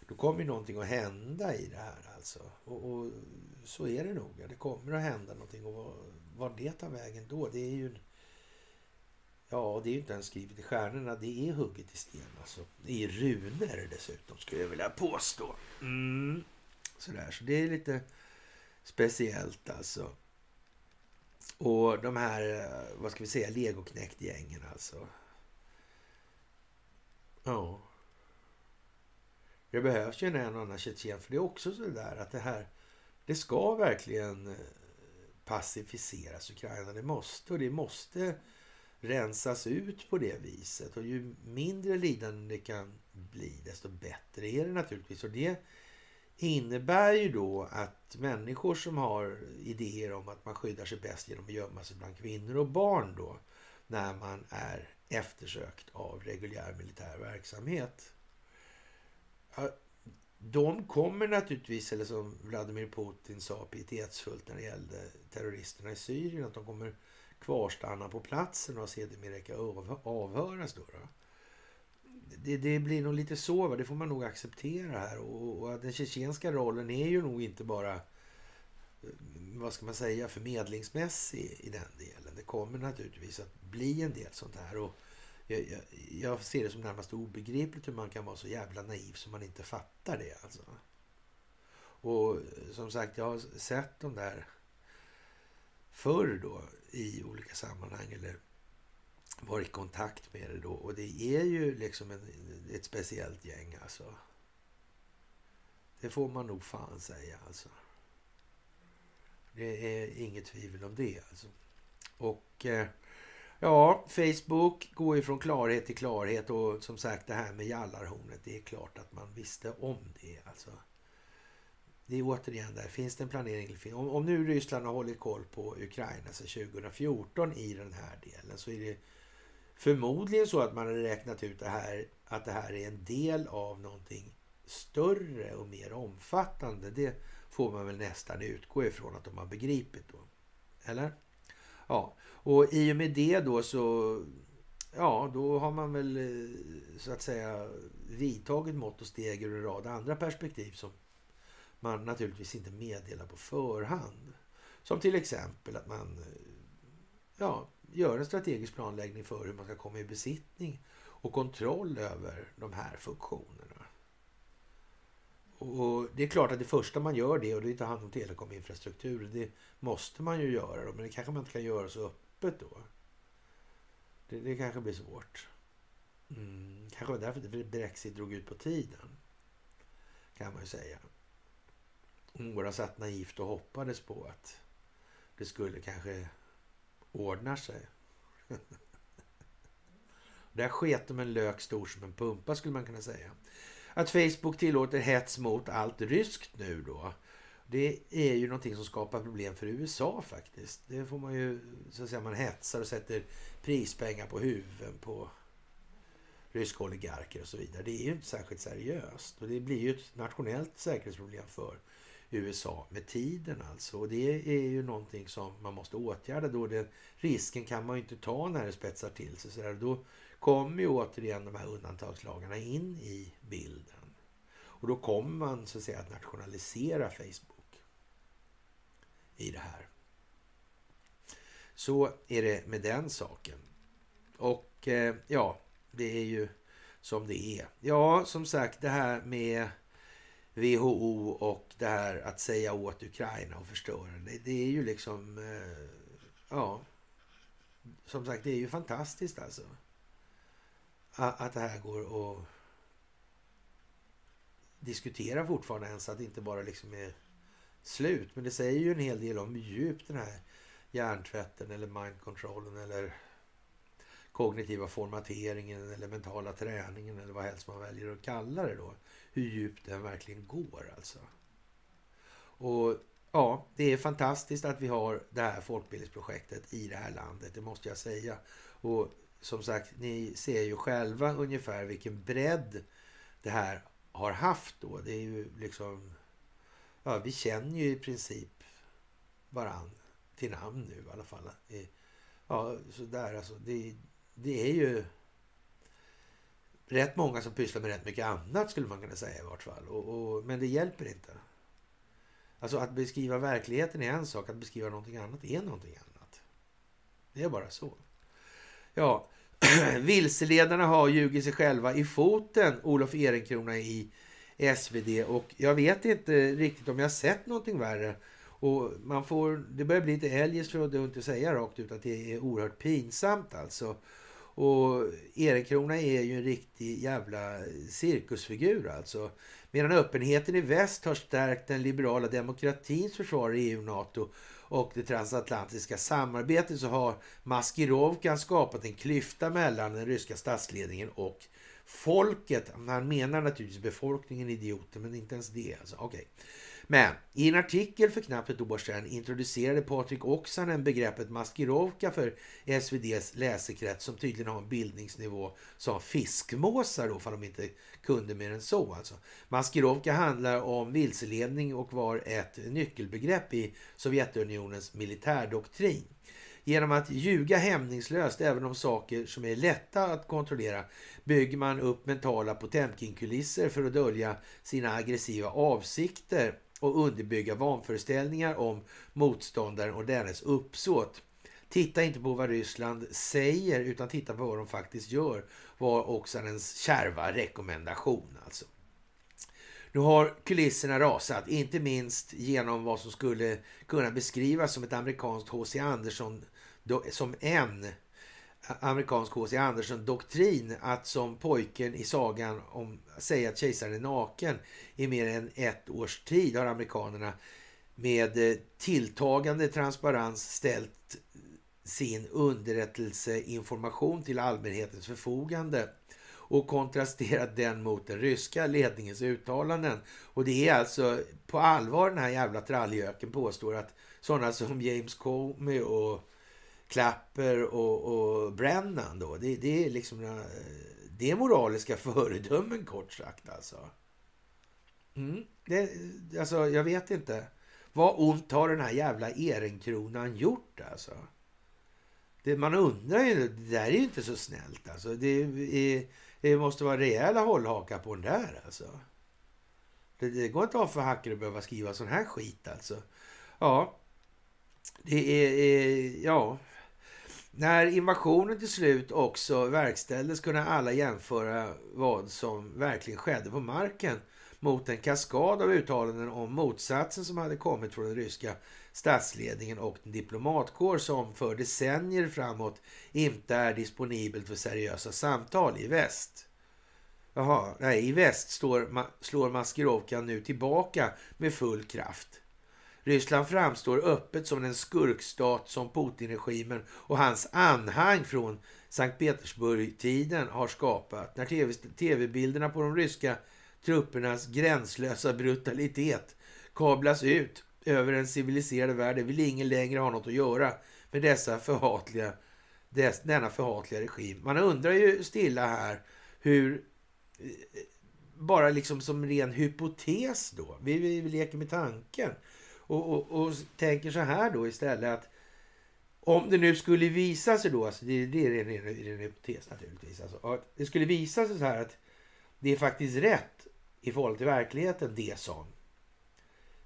då kommer någonting att hända i det här alltså. Och, och så är det nog. Det kommer att hända någonting och vad det tar vägen då, det är ju Ja, det är ju inte ens skrivet i stjärnorna. Det är hugget i sten alltså. I runor dessutom skulle jag vilja påstå. Mm. Sådär, så det är lite speciellt alltså. Och de här, eh, vad ska vi säga, legoknäktgängen alltså. Ja. Det behövs ju en och annan tjetjen. För det är också så där att det här, det ska verkligen eh, pacificeras Ukraina. Det måste och det måste rensas ut på det viset. Och ju mindre lidande det kan bli, desto bättre är det naturligtvis. Och det innebär ju då att människor som har idéer om att man skyddar sig bäst genom att gömma sig bland kvinnor och barn då, när man är eftersökt av reguljär militär verksamhet. De kommer naturligtvis, eller som Vladimir Putin sa pietetsfullt när det gällde terroristerna i Syrien, att de kommer kvarstanna på platsen och sedermera avhöras. Då, då. Det, det, blir nog lite så, va? det får man nog acceptera här. Och, och den tjetjenska rollen är ju nog inte bara, eh, vad ska man säga, förmedlingsmässig i den delen. Det kommer naturligtvis att bli en del sånt här. Och jag, jag, jag ser det som närmast obegripligt hur man kan vara så jävla naiv som man inte fattar det. Alltså. Och som sagt, jag har sett de där förr då i olika sammanhang eller varit i kontakt med det då. Och det är ju liksom en, ett speciellt gäng alltså. Det får man nog fan säga alltså. Det är inget tvivel om det alltså. Och eh, Ja, Facebook går ju från klarhet till klarhet och som sagt det här med jallarhornet, det är klart att man visste om det. Alltså, det är återigen där, finns det en planering? Om, om nu Ryssland har hållit koll på Ukraina sedan 2014 i den här delen så är det förmodligen så att man har räknat ut det här, att det här är en del av någonting större och mer omfattande. Det får man väl nästan utgå ifrån att de har begripit då. Eller? Ja, och i och med det då så ja, då har man väl eh, så att säga vidtagit mått och steg ur en rad andra perspektiv som man naturligtvis inte meddelar på förhand. Som till exempel att man eh, ja, göra en strategisk planläggning för hur man ska komma i besittning och kontroll över de här funktionerna. Och Det är klart att det första man gör det och det är att ta hand om telekominfrastruktur. Det måste man ju göra då, men det kanske man inte kan göra så öppet då. Det, det kanske blir svårt. Mm, kanske var därför Brexit drog ut på tiden. Kan man ju säga. Några satt naivt och hoppades på att det skulle kanske ordnar sig. Där sket de en lök stor som en pumpa skulle man kunna säga. Att Facebook tillåter hets mot allt ryskt nu då. Det är ju någonting som skapar problem för USA faktiskt. Det får man ju, så att säga, man hetsar och sätter prispengar på huvuden på ryska oligarker och så vidare. Det är ju inte särskilt seriöst och det blir ju ett nationellt säkerhetsproblem för USA med tiden alltså. Och det är ju någonting som man måste åtgärda då. Den risken kan man ju inte ta när det spetsar till sig. Så där. Då kommer ju återigen de här undantagslagarna in i bilden. Och då kommer man så att säga att nationalisera Facebook i det här. Så är det med den saken. Och eh, ja, det är ju som det är. Ja, som sagt, det här med WHO och det här att säga åt Ukraina och förstöra det. Det är ju liksom, eh, ja, som sagt, det är ju fantastiskt alltså. Att det här går att diskutera fortfarande ens, att det inte bara liksom är slut. Men det säger ju en hel del om hur djupt den här hjärntvätten eller mindcontrollen eller kognitiva formateringen eller mentala träningen eller vad helst man väljer att kalla det då. Hur djupt den verkligen går alltså. Och ja, det är fantastiskt att vi har det här folkbildningsprojektet i det här landet, det måste jag säga. Och som sagt, ni ser ju själva ungefär vilken bredd det här har haft då. Det är ju liksom... Ja, vi känner ju i princip varann till namn nu i alla fall. Ja, sådär alltså. Det, det är ju rätt många som pysslar med rätt mycket annat skulle man kunna säga i vart fall. Och, och, men det hjälper inte. Alltså att beskriva verkligheten är en sak, att beskriva någonting annat är någonting annat. Det är bara så. Ja, vilseledarna har ljugit sig själva i foten, Olof Ehrenkrona i SvD. Och jag vet inte riktigt om jag sett någonting värre. Och man får, det börjar bli lite eljest för att inte säga rakt ut att det är oerhört pinsamt alltså. Och Ehrenkrona är ju en riktig jävla cirkusfigur alltså. Medan öppenheten i väst har stärkt den liberala demokratins försvar i EU och NATO och det transatlantiska samarbetet så har Maskirovkan skapat en klyfta mellan den ryska statsledningen och folket. Han menar naturligtvis befolkningen idioter, men inte ens det. Alltså. Okay. Men i en artikel för knappt ett år sedan introducerade Patrik Oksanen begreppet maskirovka för SVDs läsekrets som tydligen har en bildningsnivå som fiskmåsar då, för de inte kunde mer än så. Alltså. Maskirovka handlar om vilseledning och var ett nyckelbegrepp i Sovjetunionens militärdoktrin. Genom att ljuga hämningslöst även om saker som är lätta att kontrollera bygger man upp mentala Potemkin-kulisser för att dölja sina aggressiva avsikter och underbygga vanföreställningar om motståndaren och dennes uppsåt. Titta inte på vad Ryssland säger utan titta på vad de faktiskt gör var också kärva rekommendation alltså. Nu har kulisserna rasat, inte minst genom vad som skulle kunna beskrivas som ett amerikanskt H.C. Andersson, som en amerikansk H.C. Andersson-doktrin att som pojken i sagan om säga att kejsaren är naken i mer än ett års tid har amerikanerna med eh, tilltagande transparens ställt sin underrättelseinformation till allmänhetens förfogande och kontrasterat den mot den ryska ledningens uttalanden. Och det är alltså på allvar den här jävla trallgöken påstår att sådana som James Comey och Klapper och, och Brennan då, det, det är liksom eh, det är moraliska föredömen kort sagt alltså. Mm, det, alltså jag vet inte. Vad ont har den här jävla Ehrenkronan gjort alltså? Det, man undrar ju, det där är ju inte så snällt alltså. Det, är, det måste vara rejäla hållhakar på den där alltså. Det, det går inte av för hackor att behöva skriva sån här skit alltså. Ja, det är, eh, ja. När invasionen till slut också verkställdes kunde alla jämföra vad som verkligen skedde på marken mot en kaskad av uttalanden om motsatsen som hade kommit från den ryska statsledningen och den diplomatkår som för decennier framåt inte är disponibelt för seriösa samtal i väst. Jaha, nej, i väst står, slår Maskerovka nu tillbaka med full kraft. Ryssland framstår öppet som den skurkstat som Putin-regimen och hans anhang från Sankt Petersburg-tiden har skapat. När tv-bilderna på de ryska truppernas gränslösa brutalitet kablas ut över den civiliserade världen vill ingen längre ha något att göra med dessa förhatliga, dess, denna förhatliga regim. Man undrar ju stilla här hur, eh, bara liksom som ren hypotes då, vi, vi, vi leker med tanken och, och, och, tänker så här då istället att om det nu skulle visa sig då, alltså det, det är en, en, en hypotes naturligtvis, alltså, att det skulle visa sig så här att det är faktiskt rätt i förhållande till verkligheten det som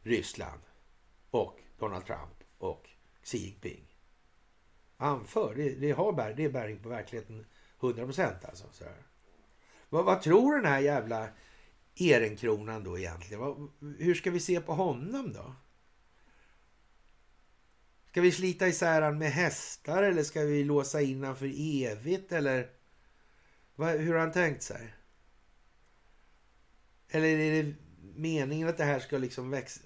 Ryssland och Donald Trump och Xi Jinping anför. Det, det har bär, det är bäring på verkligheten 100 procent alltså. Så vad, vad, tror den här jävla Ehrenkronan då egentligen? Vad, hur ska vi se på honom då? Ska vi slita isär han med hästar eller ska vi låsa in han för evigt eller vad, hur har han tänkt sig? Eller är det meningen att det här ska liksom växa,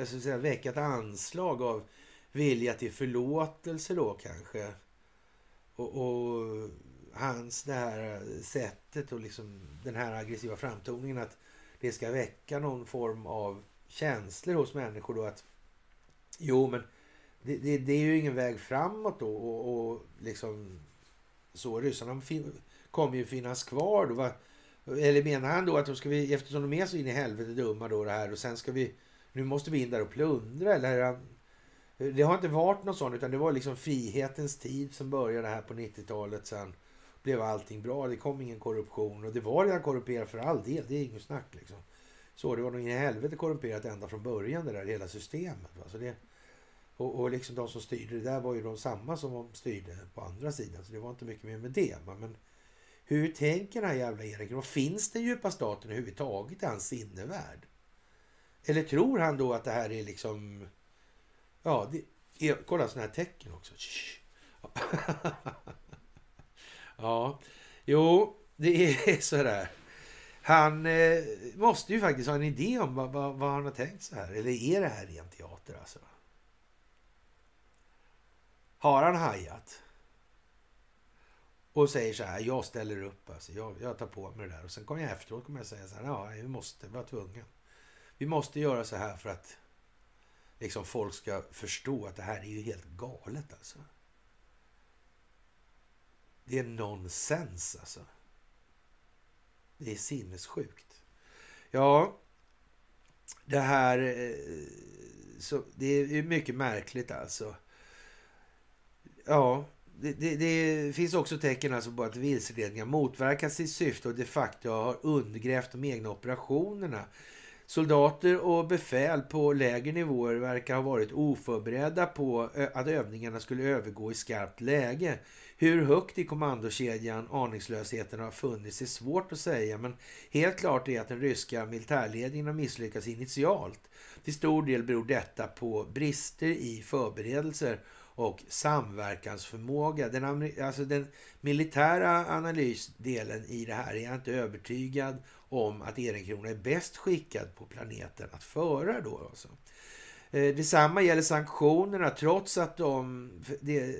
alltså säga, väcka ett anslag av vilja till förlåtelse då kanske? Och, och hans det här sättet och liksom den här aggressiva framtoningen att det ska väcka någon form av känslor hos människor då att jo men det, det, det är ju ingen väg framåt då och, och liksom så ryssarna kommer ju finnas kvar då. Eller menar han då att då ska vi, eftersom de är så in i helvete dumma då det här och sen ska vi, nu måste vi in där och plundra eller? Det har inte varit något sånt utan det var liksom frihetens tid som började här på 90-talet sen blev allting bra. Det kom ingen korruption och det var redan korrumperat för all del. Det är inget snack liksom. Så det var nog in i helvete korrumperat ända från början det där hela systemet. Va? Så det, och, och liksom de som styrde det där var ju de samma som de styrde på andra sidan. Så det var inte mycket mer med det. Men hur tänker den här jävla Erik? Och finns den djupa staten överhuvudtaget i hans sinnevärld? Eller tror han då att det här är liksom... Ja, det är, kolla sådana här tecken också. ja, jo, det är sådär. Han eh, måste ju faktiskt ha en idé om vad, vad, vad, han har tänkt så här. Eller är det här ren teater alltså? Har han hajat? Och säger så här, jag ställer upp, alltså, jag, jag tar på mig det där. Och sen kommer jag efteråt kommer jag säga så här, ja, vi måste, vi var tvungna. Vi måste göra så här för att liksom, folk ska förstå att det här är ju helt galet alltså. Det är nonsens alltså. Det är sinnessjukt. Ja, det här... Eh, så, det är mycket märkligt alltså. Ja, det, det, det, finns också tecken alltså på att vilseledningar motverkar sitt syfte och de facto har undergrävt de egna operationerna. Soldater och befäl på lägre nivåer verkar ha varit oförberedda på att övningarna skulle övergå i skarpt läge. Hur högt i kommandokedjan aningslösheten har funnits är svårt att säga men helt klart är att den ryska militärledningen har misslyckats initialt. Till stor del beror detta på brister i förberedelser och samverkansförmåga. Den, alltså den militära analysdelen i det här är jag inte övertygad om att Ehrenkrona är bäst skickad på planeten att föra då. Alltså. Eh, detsamma gäller sanktionerna trots att de, det,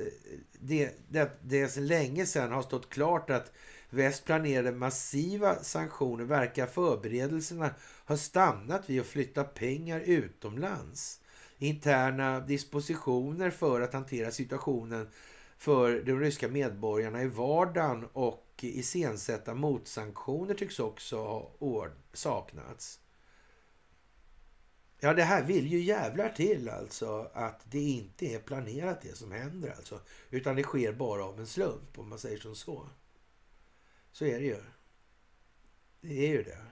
det, det, det sedan länge sedan har stått klart att väst planerade massiva sanktioner verkar förberedelserna ha stannat vid att flytta pengar utomlands. Interna dispositioner för att hantera situationen för de ryska medborgarna i vardagen och iscensätta motsanktioner tycks också ha saknats. Ja, det här vill ju jävlar till alltså att det inte är planerat det som händer alltså. Utan det sker bara av en slump om man säger som så. Så är det ju. Det är ju det.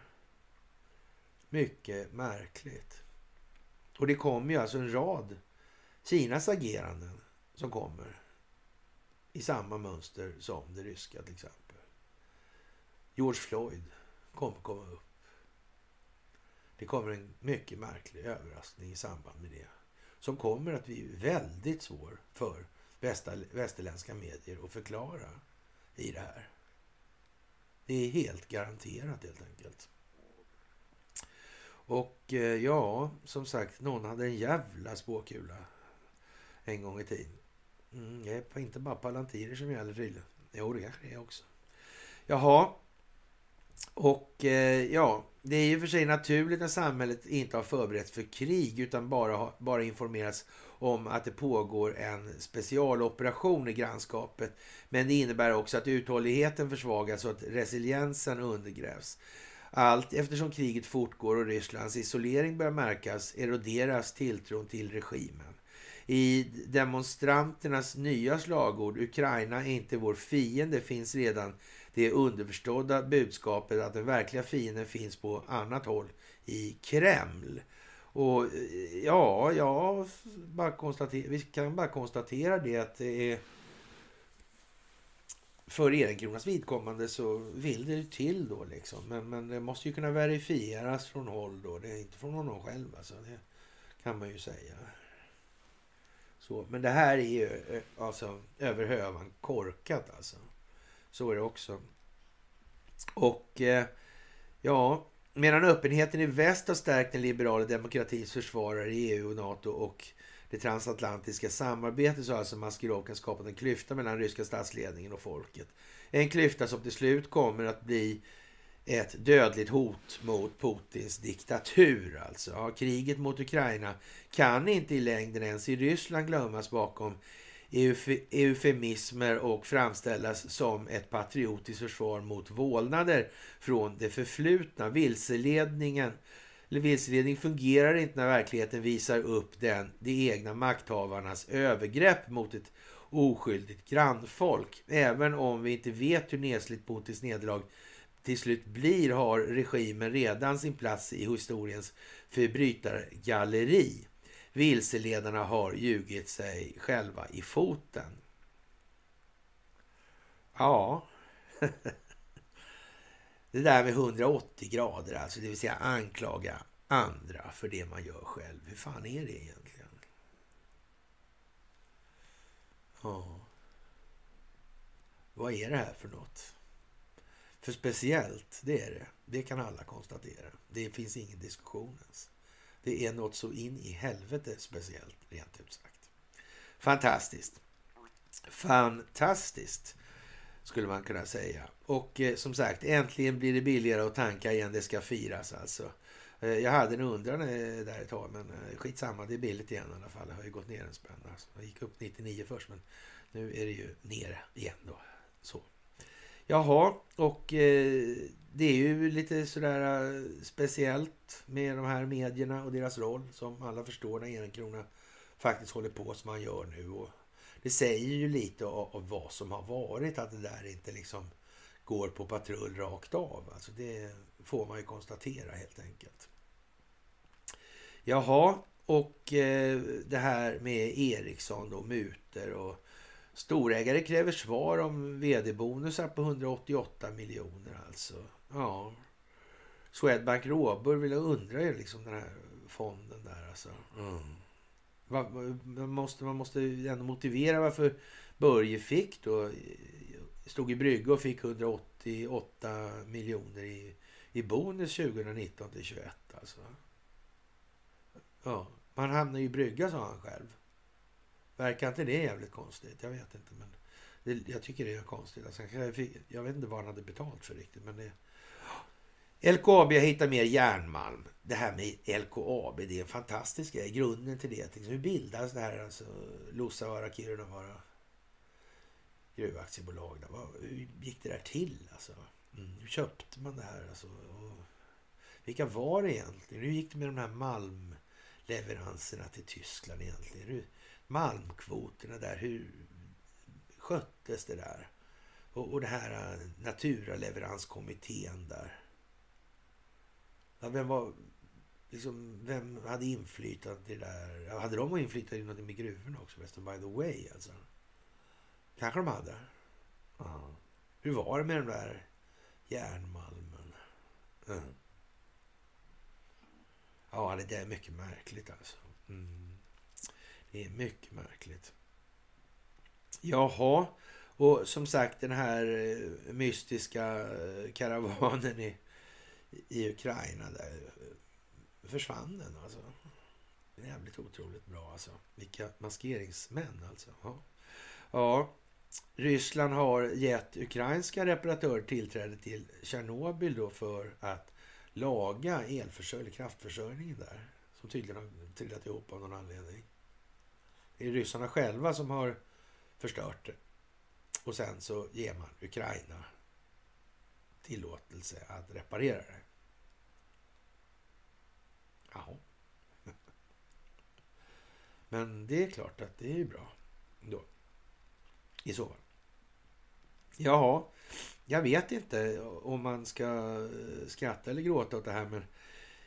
Mycket märkligt. Och det kommer ju alltså en rad Kinas ageranden som kommer i samma mönster som det ryska till exempel. George Floyd kommer komma upp. Det kommer en mycket märklig överraskning i samband med det. Som kommer att bli väldigt svår för västerländska medier att förklara i det här. Det är helt garanterat helt enkelt. Och eh, ja, som sagt, någon hade en jävla spåkula en gång i tiden. Mm, det är inte bara palantirer som gäller tydligen. Jo, det kanske det är också. Jaha. Och eh, ja, det är ju för sig naturligt när samhället inte har förberett för krig utan bara, bara informerats om att det pågår en specialoperation i grannskapet. Men det innebär också att uthålligheten försvagas och att resiliensen undergrävs. Allt eftersom kriget fortgår och Rysslands isolering börjar märkas eroderas tilltron till regimen. I demonstranternas nya slagord Ukraina är inte vår fiende finns redan det underförstådda budskapet att den verkliga fienden finns på annat håll i Kreml. Och eh, ja, ja bara konstater- vi kan bara konstatera det att det är för Ehrenkronas vidkommande så vill det till då liksom. Men, men det måste ju kunna verifieras från håll då. Det är inte från honom själv alltså. Det kan man ju säga. Så, men det här är ju eh, alltså över hövan korkat alltså. Så är det också. Och eh, ja, medan öppenheten i väst har stärkt den liberala demokratins försvarare i EU och NATO och det transatlantiska samarbetet så har alltså Maskirovka skapat en klyfta mellan ryska statsledningen och folket. En klyfta som till slut kommer att bli ett dödligt hot mot Putins diktatur. Alltså. Ja, kriget mot Ukraina kan inte i längden ens i Ryssland glömmas bakom eufemismer och framställas som ett patriotiskt försvar mot vålnader från det förflutna. Vilseledningen vilseledning fungerar inte när verkligheten visar upp den, de egna makthavarnas övergrepp mot ett oskyldigt grannfolk. Även om vi inte vet hur nesligt Putins nederlag till slut blir har regimen redan sin plats i historiens förbrytargalleri. Vilseledarna har ljugit sig själva i foten. Ja, det där med 180 grader, alltså det vill säga anklaga andra för det man gör själv. Hur fan är det egentligen? Ja. Vad är det här för något? För speciellt, det är det. Det kan alla konstatera. Det finns ingen diskussion ens. Det är något så in i helvete speciellt, rent ut sagt. Fantastiskt. Fantastiskt, skulle man kunna säga. Och eh, som sagt, äntligen blir det billigare att tanka igen. Det ska firas alltså. Eh, jag hade en undran eh, där ett tag, men eh, skitsamma. Det är billigt igen i alla fall. Det har ju gått ner en spänn. Alltså. Jag gick upp 99 först, men nu är det ju ner igen då. Så. Jaha, och eh, det är ju lite sådär eh, speciellt med de här medierna och deras roll som alla förstår när Ehrenkrona faktiskt håller på som man gör nu. Och det säger ju lite av, av, vad som har varit, att det där inte liksom går på patrull rakt av. Alltså det får man ju konstatera helt enkelt. Jaha, och eh, det här med Ericsson då, muter och Storägare kräver svar om vd-bonusar på 188 miljoner alltså. Ja. Swedbank Robur vill jag undra ju liksom den här fonden där alltså. Mm. Man måste, man måste ändå motivera varför Börje fick då, stod i brygga och fick 188 miljoner i, i bonus 2019 till 21 alltså. Ja, Man hamnar ju i brygga, sa han själv. Verkar inte det jävligt konstigt? Jag vet inte, men det, jag tycker det är konstigt. Alltså, jag, fick, jag vet inte vad han hade betalt för riktigt, men det... LKAB har hittat mer järnmalm. Det här med LKAB, det är en fantastisk grej. Grunden till det. Liksom. Hur bildas det här, alltså Luossavaara, Kirunavaara gruvaktiebolag? Hur gick det där till? Alltså? Mm, hur köpte man det här? Alltså, och vilka var det egentligen? Hur gick det med de här malmleveranserna till Tyskland egentligen? Hur, malmkvoterna där, hur sköttes det där? Och, och det här äh, naturaleveranskommittén där. Ja, vem var... Liksom, vem hade inflytande i det där? Hade de inflytande i något med gruvorna också förresten? By the way, alltså. Kanske de hade. Ja. Hur var det med den där järnmalmen? Mm. Ja, det är mycket märkligt alltså. Mm. Det är mycket märkligt. Jaha, och som sagt den här eh, mystiska eh, karavanen i, i Ukraina där försvann den alltså. Jävligt otroligt bra alltså. Vilka maskeringsmän alltså. Ja. ja. Ryssland har gett ukrainska reparatörer tillträde till Tjernobyl då för att laga elförsörjning, kraftförsörjningen där. Som tydligen har trillat ihop av någon anledning. Det är ryssarna själva som har förstört det. Och sen så ger man Ukraina tillåtelse att reparera det. Jaha. Men det är klart att det är bra då. I så fall. Jaha, jag vet inte om man ska eh, skratta eller gråta åt det här men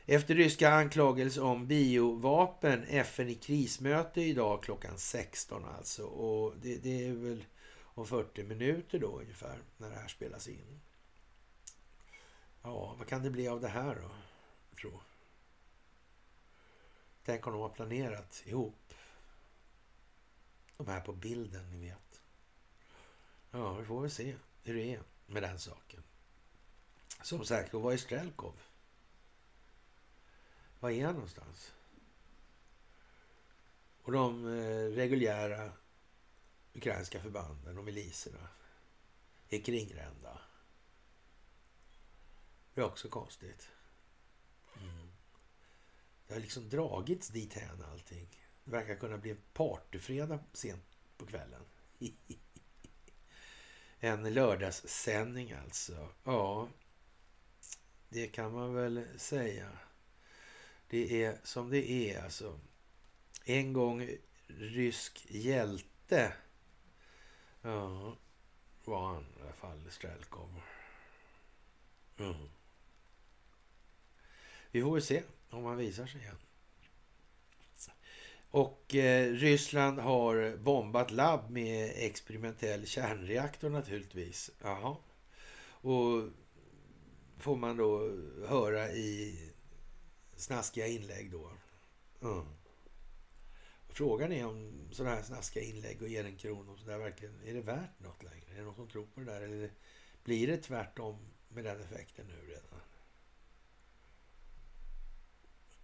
efter ryska anklagelser om biovapen, FN i krismöte idag klockan 16 alltså. Och det, det, är väl om 40 minuter då ungefär när det här spelas in. Ja, vad kan det bli av det här då? Tro. Tänk om de har planerat ihop. De här på bilden, ni vet. Ja, vi får väl se hur det är med den saken. Som sagt, och vad är Strelkov? Var är han någonstans? Och de eh, reguljära ukrainska förbanden och miliserna är kringrända. Det är också konstigt. Mm. Det har liksom dragits dit hän allting. Det verkar kunna bli partyfredag sent på kvällen. en lördagssändning alltså. Ja, det kan man väl säga. Det är som det är alltså. En gång rysk hjälte. Ja, var han i alla fall, Strelkov. Mm. Vi får väl se om han visar sig igen. Och eh, Ryssland har bombat labb med experimentell kärnreaktor naturligtvis. Jaha. Och får man då höra i snaskiga inlägg då. Mm. Frågan är om sådana här snaskiga inlägg och ger en krona och sådär verkligen, är det värt något längre? Är det någon som tror på det där? Eller blir det tvärtom med den effekten nu redan?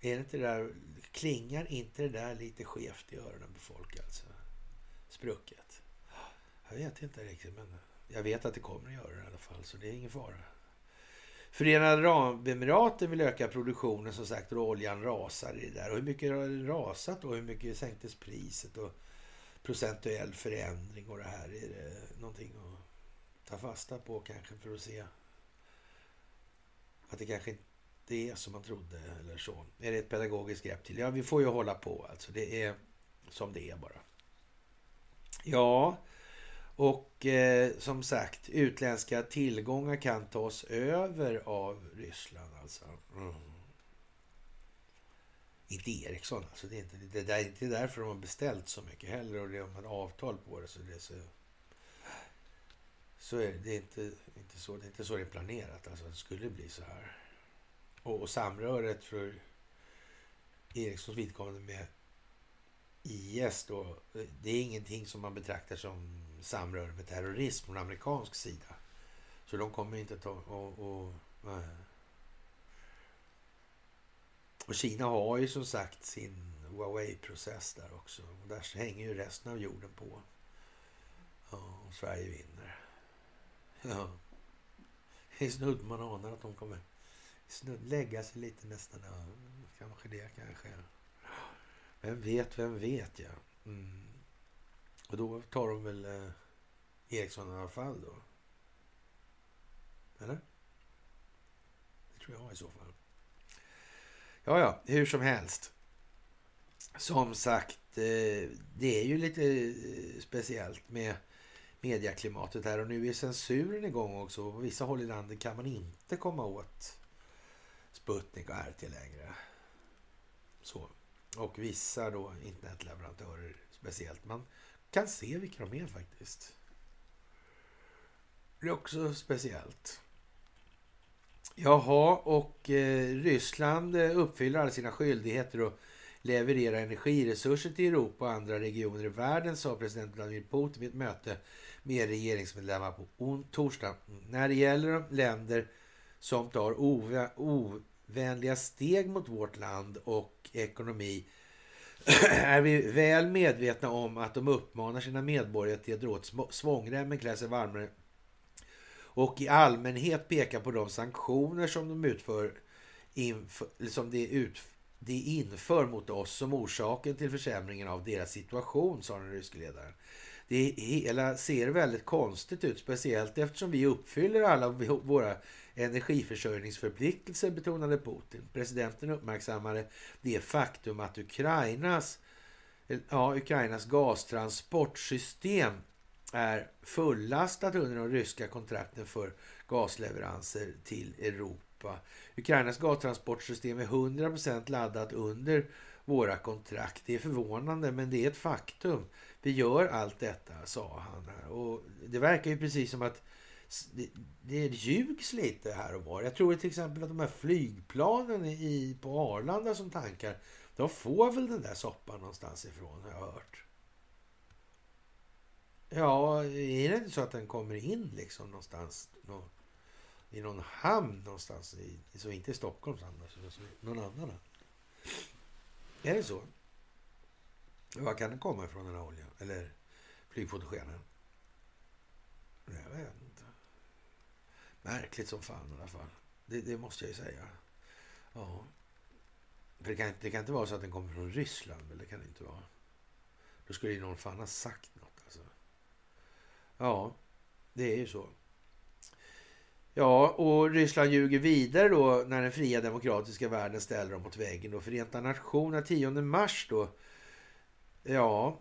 Är det inte det där, klingar inte det där lite skevt i öronen på folk alltså? Sprucket? Jag vet inte riktigt, men jag vet att det kommer att göra det i alla fall, så det är ingen fara. Förenade Arabemiraten vill öka produktionen som sagt och oljan rasar i det där. Och hur mycket har det rasat och hur mycket sänktes priset och procentuell förändring och det här. Är det någonting att ta fasta på kanske för att se att det kanske inte det är som man trodde eller så. Är det ett pedagogiskt grepp till? Ja, vi får ju hålla på alltså. Det är som det är bara. Ja, och eh, som sagt, utländska tillgångar kan tas över av Ryssland. Alltså. Mm. Inte Ericsson, alltså. Det är inte, det, det är inte därför de har beställt så mycket heller. Och det har avtal på det. Så det är så, så är det, det är inte, inte så, det är inte så det är planerat. Alltså, att det skulle bli så här. Och, och samröret för Ericssons vidkommande med IS då, det är ingenting som man betraktar som samröre med terrorism från amerikansk sida. Så de kommer inte att ta... Och, och, eh, och Kina har ju som sagt sin Huawei-process där också. Och där hänger ju resten av jorden på. Ja, och Sverige vinner. Ja. Det är snudd man anar att de kommer snudd, lägga sig lite nästan. Ja, kanske det kanske. Vem vet, vem vet ja. Mm. Och då tar de väl eh, Eriksson i alla fall då? Eller? Det tror jag i så fall. Ja, ja, hur som helst. Som sagt, eh, det är ju lite eh, speciellt med medieklimatet här och nu är censuren igång också. På vissa håll i landet kan man inte komma åt Sputnik och RT längre. Så. Och vissa då internetleverantörer speciellt. Man kan se vilka de är faktiskt. Det är också speciellt. Jaha, och eh, Ryssland eh, uppfyller alla sina skyldigheter och levererar energiresurser till Europa och andra regioner i världen, sa president Vladimir Putin vid ett möte med regeringsmedlemmar på torsdag. När det gäller länder som tar ovänliga steg mot vårt land och ekonomi är vi väl medvetna om att de uppmanar sina medborgare till att dra åt svångremmen, klä sig varmare och i allmänhet peka på de sanktioner som de utför, inför, som de, ut, de inför mot oss som orsaken till försämringen av deras situation, sa den ryske ledaren. Det hela ser väldigt konstigt ut, speciellt eftersom vi uppfyller alla våra energiförsörjningsförpliktelser, betonade Putin. Presidenten uppmärksammade det faktum att Ukrainas, ja, Ukrainas gastransportsystem är fullastat under de ryska kontrakten för gasleveranser till Europa. Ukrainas gastransportsystem är 100% laddat under våra kontrakt. Det är förvånande, men det är ett faktum. Vi gör allt detta, sa han. Och det verkar ju precis som att det, det ljugs lite här och var. Jag tror till exempel att de här flygplanen i, på Arlanda som tankar, de får väl den där soppan någonstans ifrån, har jag hört. Ja, är det inte så att den kommer in liksom någonstans i någon hamn någonstans? I, så inte i Stockholm, alltså, någon annan. Är det så? Var kan den komma ifrån den här oljan? Eller flygfotogenen? Jag vet inte. Märkligt som fan i alla fall. Det, det måste jag ju säga. Ja. För det kan, det kan inte vara så att den kommer från Ryssland. Eller det kan det inte vara. Då skulle ju någon fan ha sagt något. Alltså. Ja, det är ju så. Ja, och Ryssland ljuger vidare då när den fria demokratiska världen ställer dem mot väggen. Då Förenta Nationerna 10 mars då. Ja,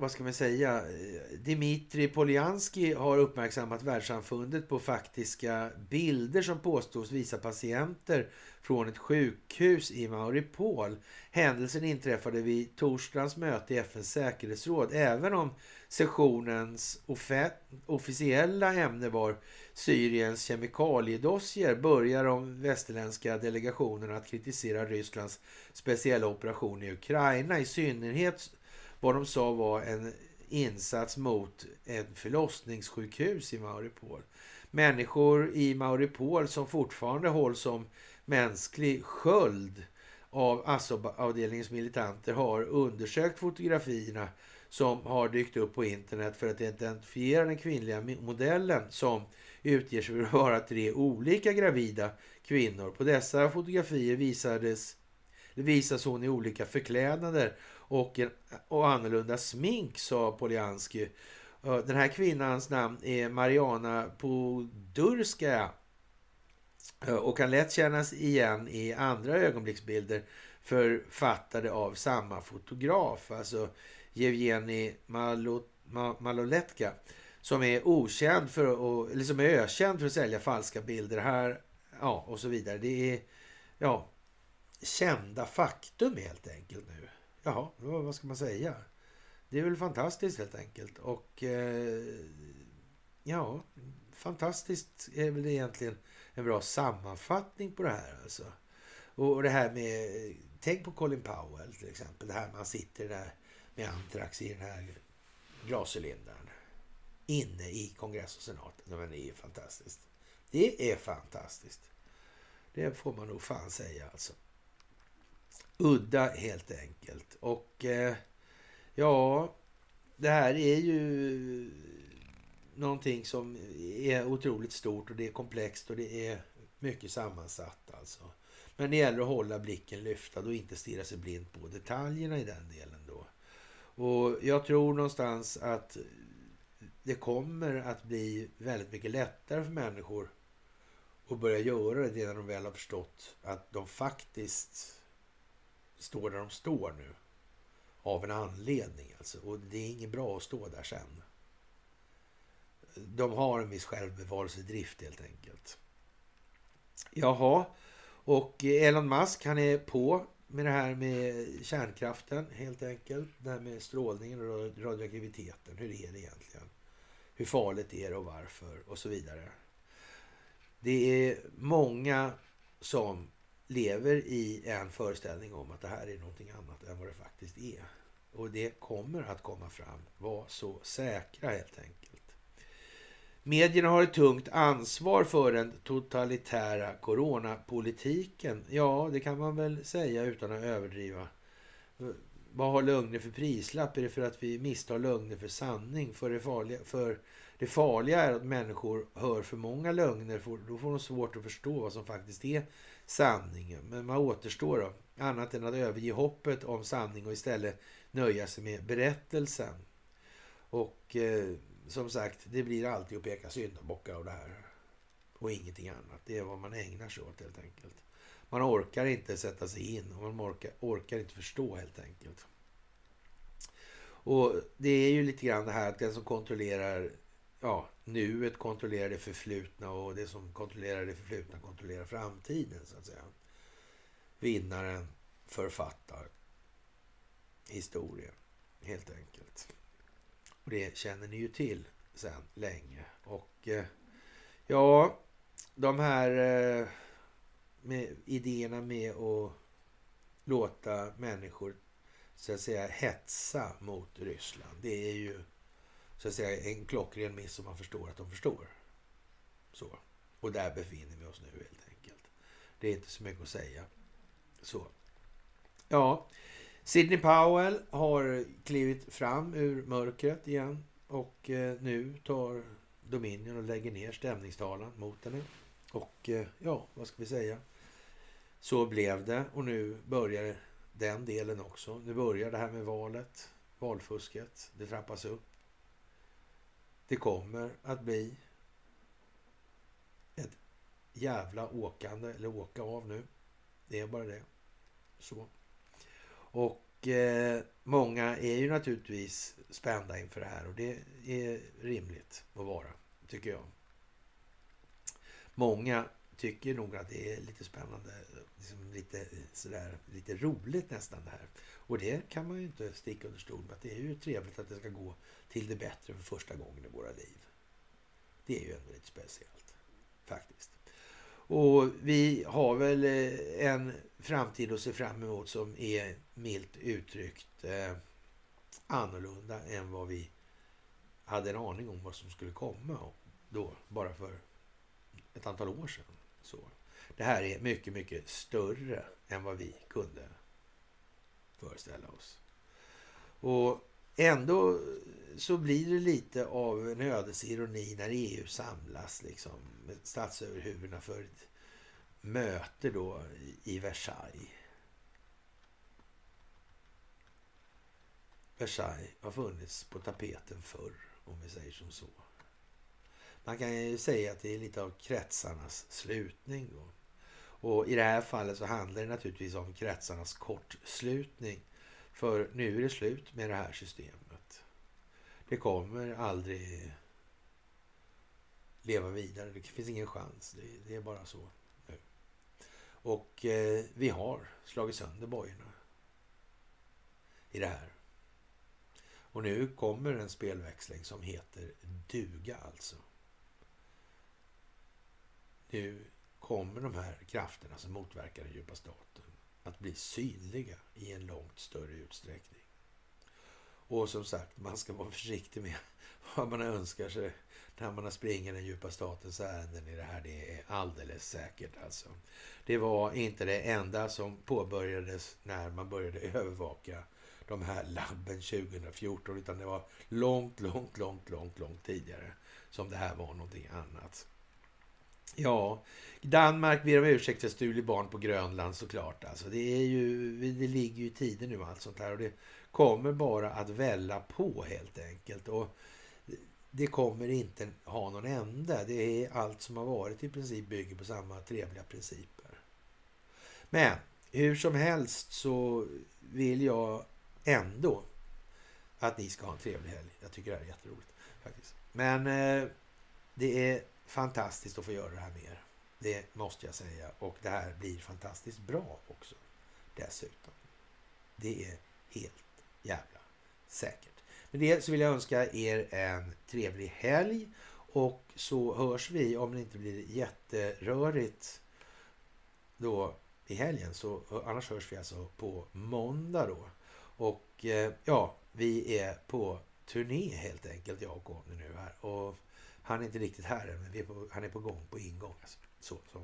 vad ska man säga? Eh, Dimitri Poljanski har uppmärksammat världssamfundet på faktiska bilder som påstås visa patienter från ett sjukhus i Mauripol. Händelsen inträffade vid torsdagens möte i FNs säkerhetsråd. Även om sessionens officiella ämne var Syriens kemikaliedossier börjar de västerländska delegationerna att kritisera Rysslands speciella operation i Ukraina. I synnerhet vad de sa var en insats mot ett förlossningssjukhus i Mauripol. Människor i Mauripol som fortfarande hålls som mänsklig sköld av Azov-avdelningens militanter har undersökt fotografierna som har dykt upp på internet för att identifiera den kvinnliga modellen som utger sig för att vara tre olika gravida kvinnor. På dessa fotografier visades, visas hon i olika förklädnader och, en, och annorlunda smink, sa Polianski. Den här kvinnans namn är Mariana Podurska och kan lätt kännas igen i andra ögonblicksbilder författade av samma fotograf, alltså Jevgenij Maloletka, som är okänd för, att, eller som är ökänd för att sälja falska bilder här, ja, och så vidare. Det är, ja, kända faktum helt enkelt nu. Jaha, vad ska man säga? Det är väl fantastiskt helt enkelt. Och eh, ja, fantastiskt är väl egentligen en bra sammanfattning på det här. Alltså. Och det här med, tänk på Colin Powell till exempel. Det här man sitter där med antrax i den här glascylindern. Inne i kongress och senat. Det är ju fantastiskt. Det är fantastiskt. Det får man nog fan säga alltså udda helt enkelt. Och eh, ja, det här är ju någonting som är otroligt stort och det är komplext och det är mycket sammansatt alltså. Men det gäller att hålla blicken lyftad och inte stirra sig blind på detaljerna i den delen då. Och jag tror någonstans att det kommer att bli väldigt mycket lättare för människor att börja göra det när de väl har förstått att de faktiskt står där de står nu. Av en anledning alltså. Och det är inget bra att stå där sen. De har en viss självbevarelsedrift helt enkelt. Jaha, och Elon Musk han är på med det här med kärnkraften helt enkelt. Det här med strålningen och radioaktiviteten. Hur är det egentligen? Hur farligt är det och varför? Och så vidare. Det är många som lever i en föreställning om att det här är någonting annat än vad det faktiskt är. Och det kommer att komma fram. Var så säkra helt enkelt. Medierna har ett tungt ansvar för den totalitära coronapolitiken. Ja, det kan man väl säga utan att överdriva. Vad har lögner för prislapp? Är det för att vi misstar lögner för sanning? För det farliga, för det farliga är att människor hör för många lögner. Då får de svårt att förstå vad som faktiskt är sanningen. Men vad återstår då? Annat än att överge hoppet om sanning och istället nöja sig med berättelsen. Och eh, som sagt, det blir alltid att peka syndabockar av det här. Och ingenting annat. Det är vad man ägnar sig åt helt enkelt. Man orkar inte sätta sig in och man orkar, orkar inte förstå helt enkelt. Och det är ju lite grann det här att den som kontrollerar ja, nuet kontrollerar det förflutna och det som kontrollerar det förflutna kontrollerar framtiden så att säga. Vinnaren författar historien helt enkelt. Och det känner ni ju till sen länge. Och eh, ja, de här eh, med idéerna med att låta människor så att säga hetsa mot Ryssland. Det är ju så att säga en klockren miss som man förstår att de förstår. Så. Och där befinner vi oss nu helt enkelt. Det är inte så mycket att säga. Så. Ja, Sidney Powell har klivit fram ur mörkret igen och eh, nu tar Dominion och lägger ner stämningstalan mot henne. Och eh, ja, vad ska vi säga? Så blev det och nu börjar den delen också. Nu börjar det här med valet, valfusket. Det trappas upp. Det kommer att bli ett jävla åkande, eller åka av nu. Det är bara det. Så. Och eh, många är ju naturligtvis spända inför det här och det är rimligt att vara, tycker jag. Många tycker nog att det är lite spännande, liksom lite, sådär, lite roligt nästan det här. Och det kan man ju inte sticka under stol med. Det är ju trevligt att det ska gå till det bättre för första gången i våra liv. Det är ju ändå lite speciellt, faktiskt. Och vi har väl eh, en framtid att se fram emot som är milt uttryckt eh, annorlunda än vad vi hade en aning om vad som skulle komma då, bara för ett antal år sedan. Så. Det här är mycket, mycket större än vad vi kunde föreställa oss. Och ändå så blir det lite av en ödets ironi när EU samlas liksom med statsöverhuvudena för ett möte då i Versailles. Versailles har funnits på tapeten förr, om vi säger som så. Man kan ju säga att det är lite av kretsarnas slutning då. Och i det här fallet så handlar det naturligtvis om kretsarnas kortslutning. För nu är det slut med det här systemet. Det kommer aldrig leva vidare. Det finns ingen chans. Det, är bara så nu. Och eh, vi har slagit sönder bojorna i det här. Och nu kommer en spelväxling som heter duga alltså. Nu kommer de här krafterna som motverkar den djupa staten att bli synliga i en långt större utsträckning. Och som sagt, man ska vara försiktig med vad man önskar sig när man har springer den djupa statens ärenden i det här. Det är alldeles säkert alltså. Det var inte det enda som påbörjades när man började övervaka de här labben 2014, utan det var långt, långt, långt, långt, långt tidigare som det här var någonting annat. Ja, Danmark ber om ursäkt för stulit barn på Grönland såklart. Alltså, det, är ju, det ligger ju i tiden nu allt sånt här och det kommer bara att välla på helt enkelt. Och det kommer inte ha någon ände. Det är allt som har varit i princip bygger på samma trevliga principer. Men hur som helst så vill jag ändå att ni ska ha en trevlig helg. Jag tycker det här är jätteroligt faktiskt. Men eh, det är fantastiskt att få göra det här med er. Det måste jag säga. Och det här blir fantastiskt bra också. Dessutom. Det är helt jävla säkert. Med det så vill jag önska er en trevlig helg. Och så hörs vi, om det inte blir jätterörigt då i helgen. Så eh, annars hörs vi alltså på måndag då. Och eh, ja, vi är på turné helt enkelt, jag och Conny nu här. Och han är inte riktigt här än, men är på, han är på gång, på ingång. Alltså. Så, så.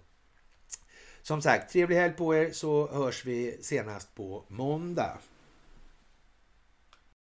Som sagt, trevlig helg på er så hörs vi senast på måndag.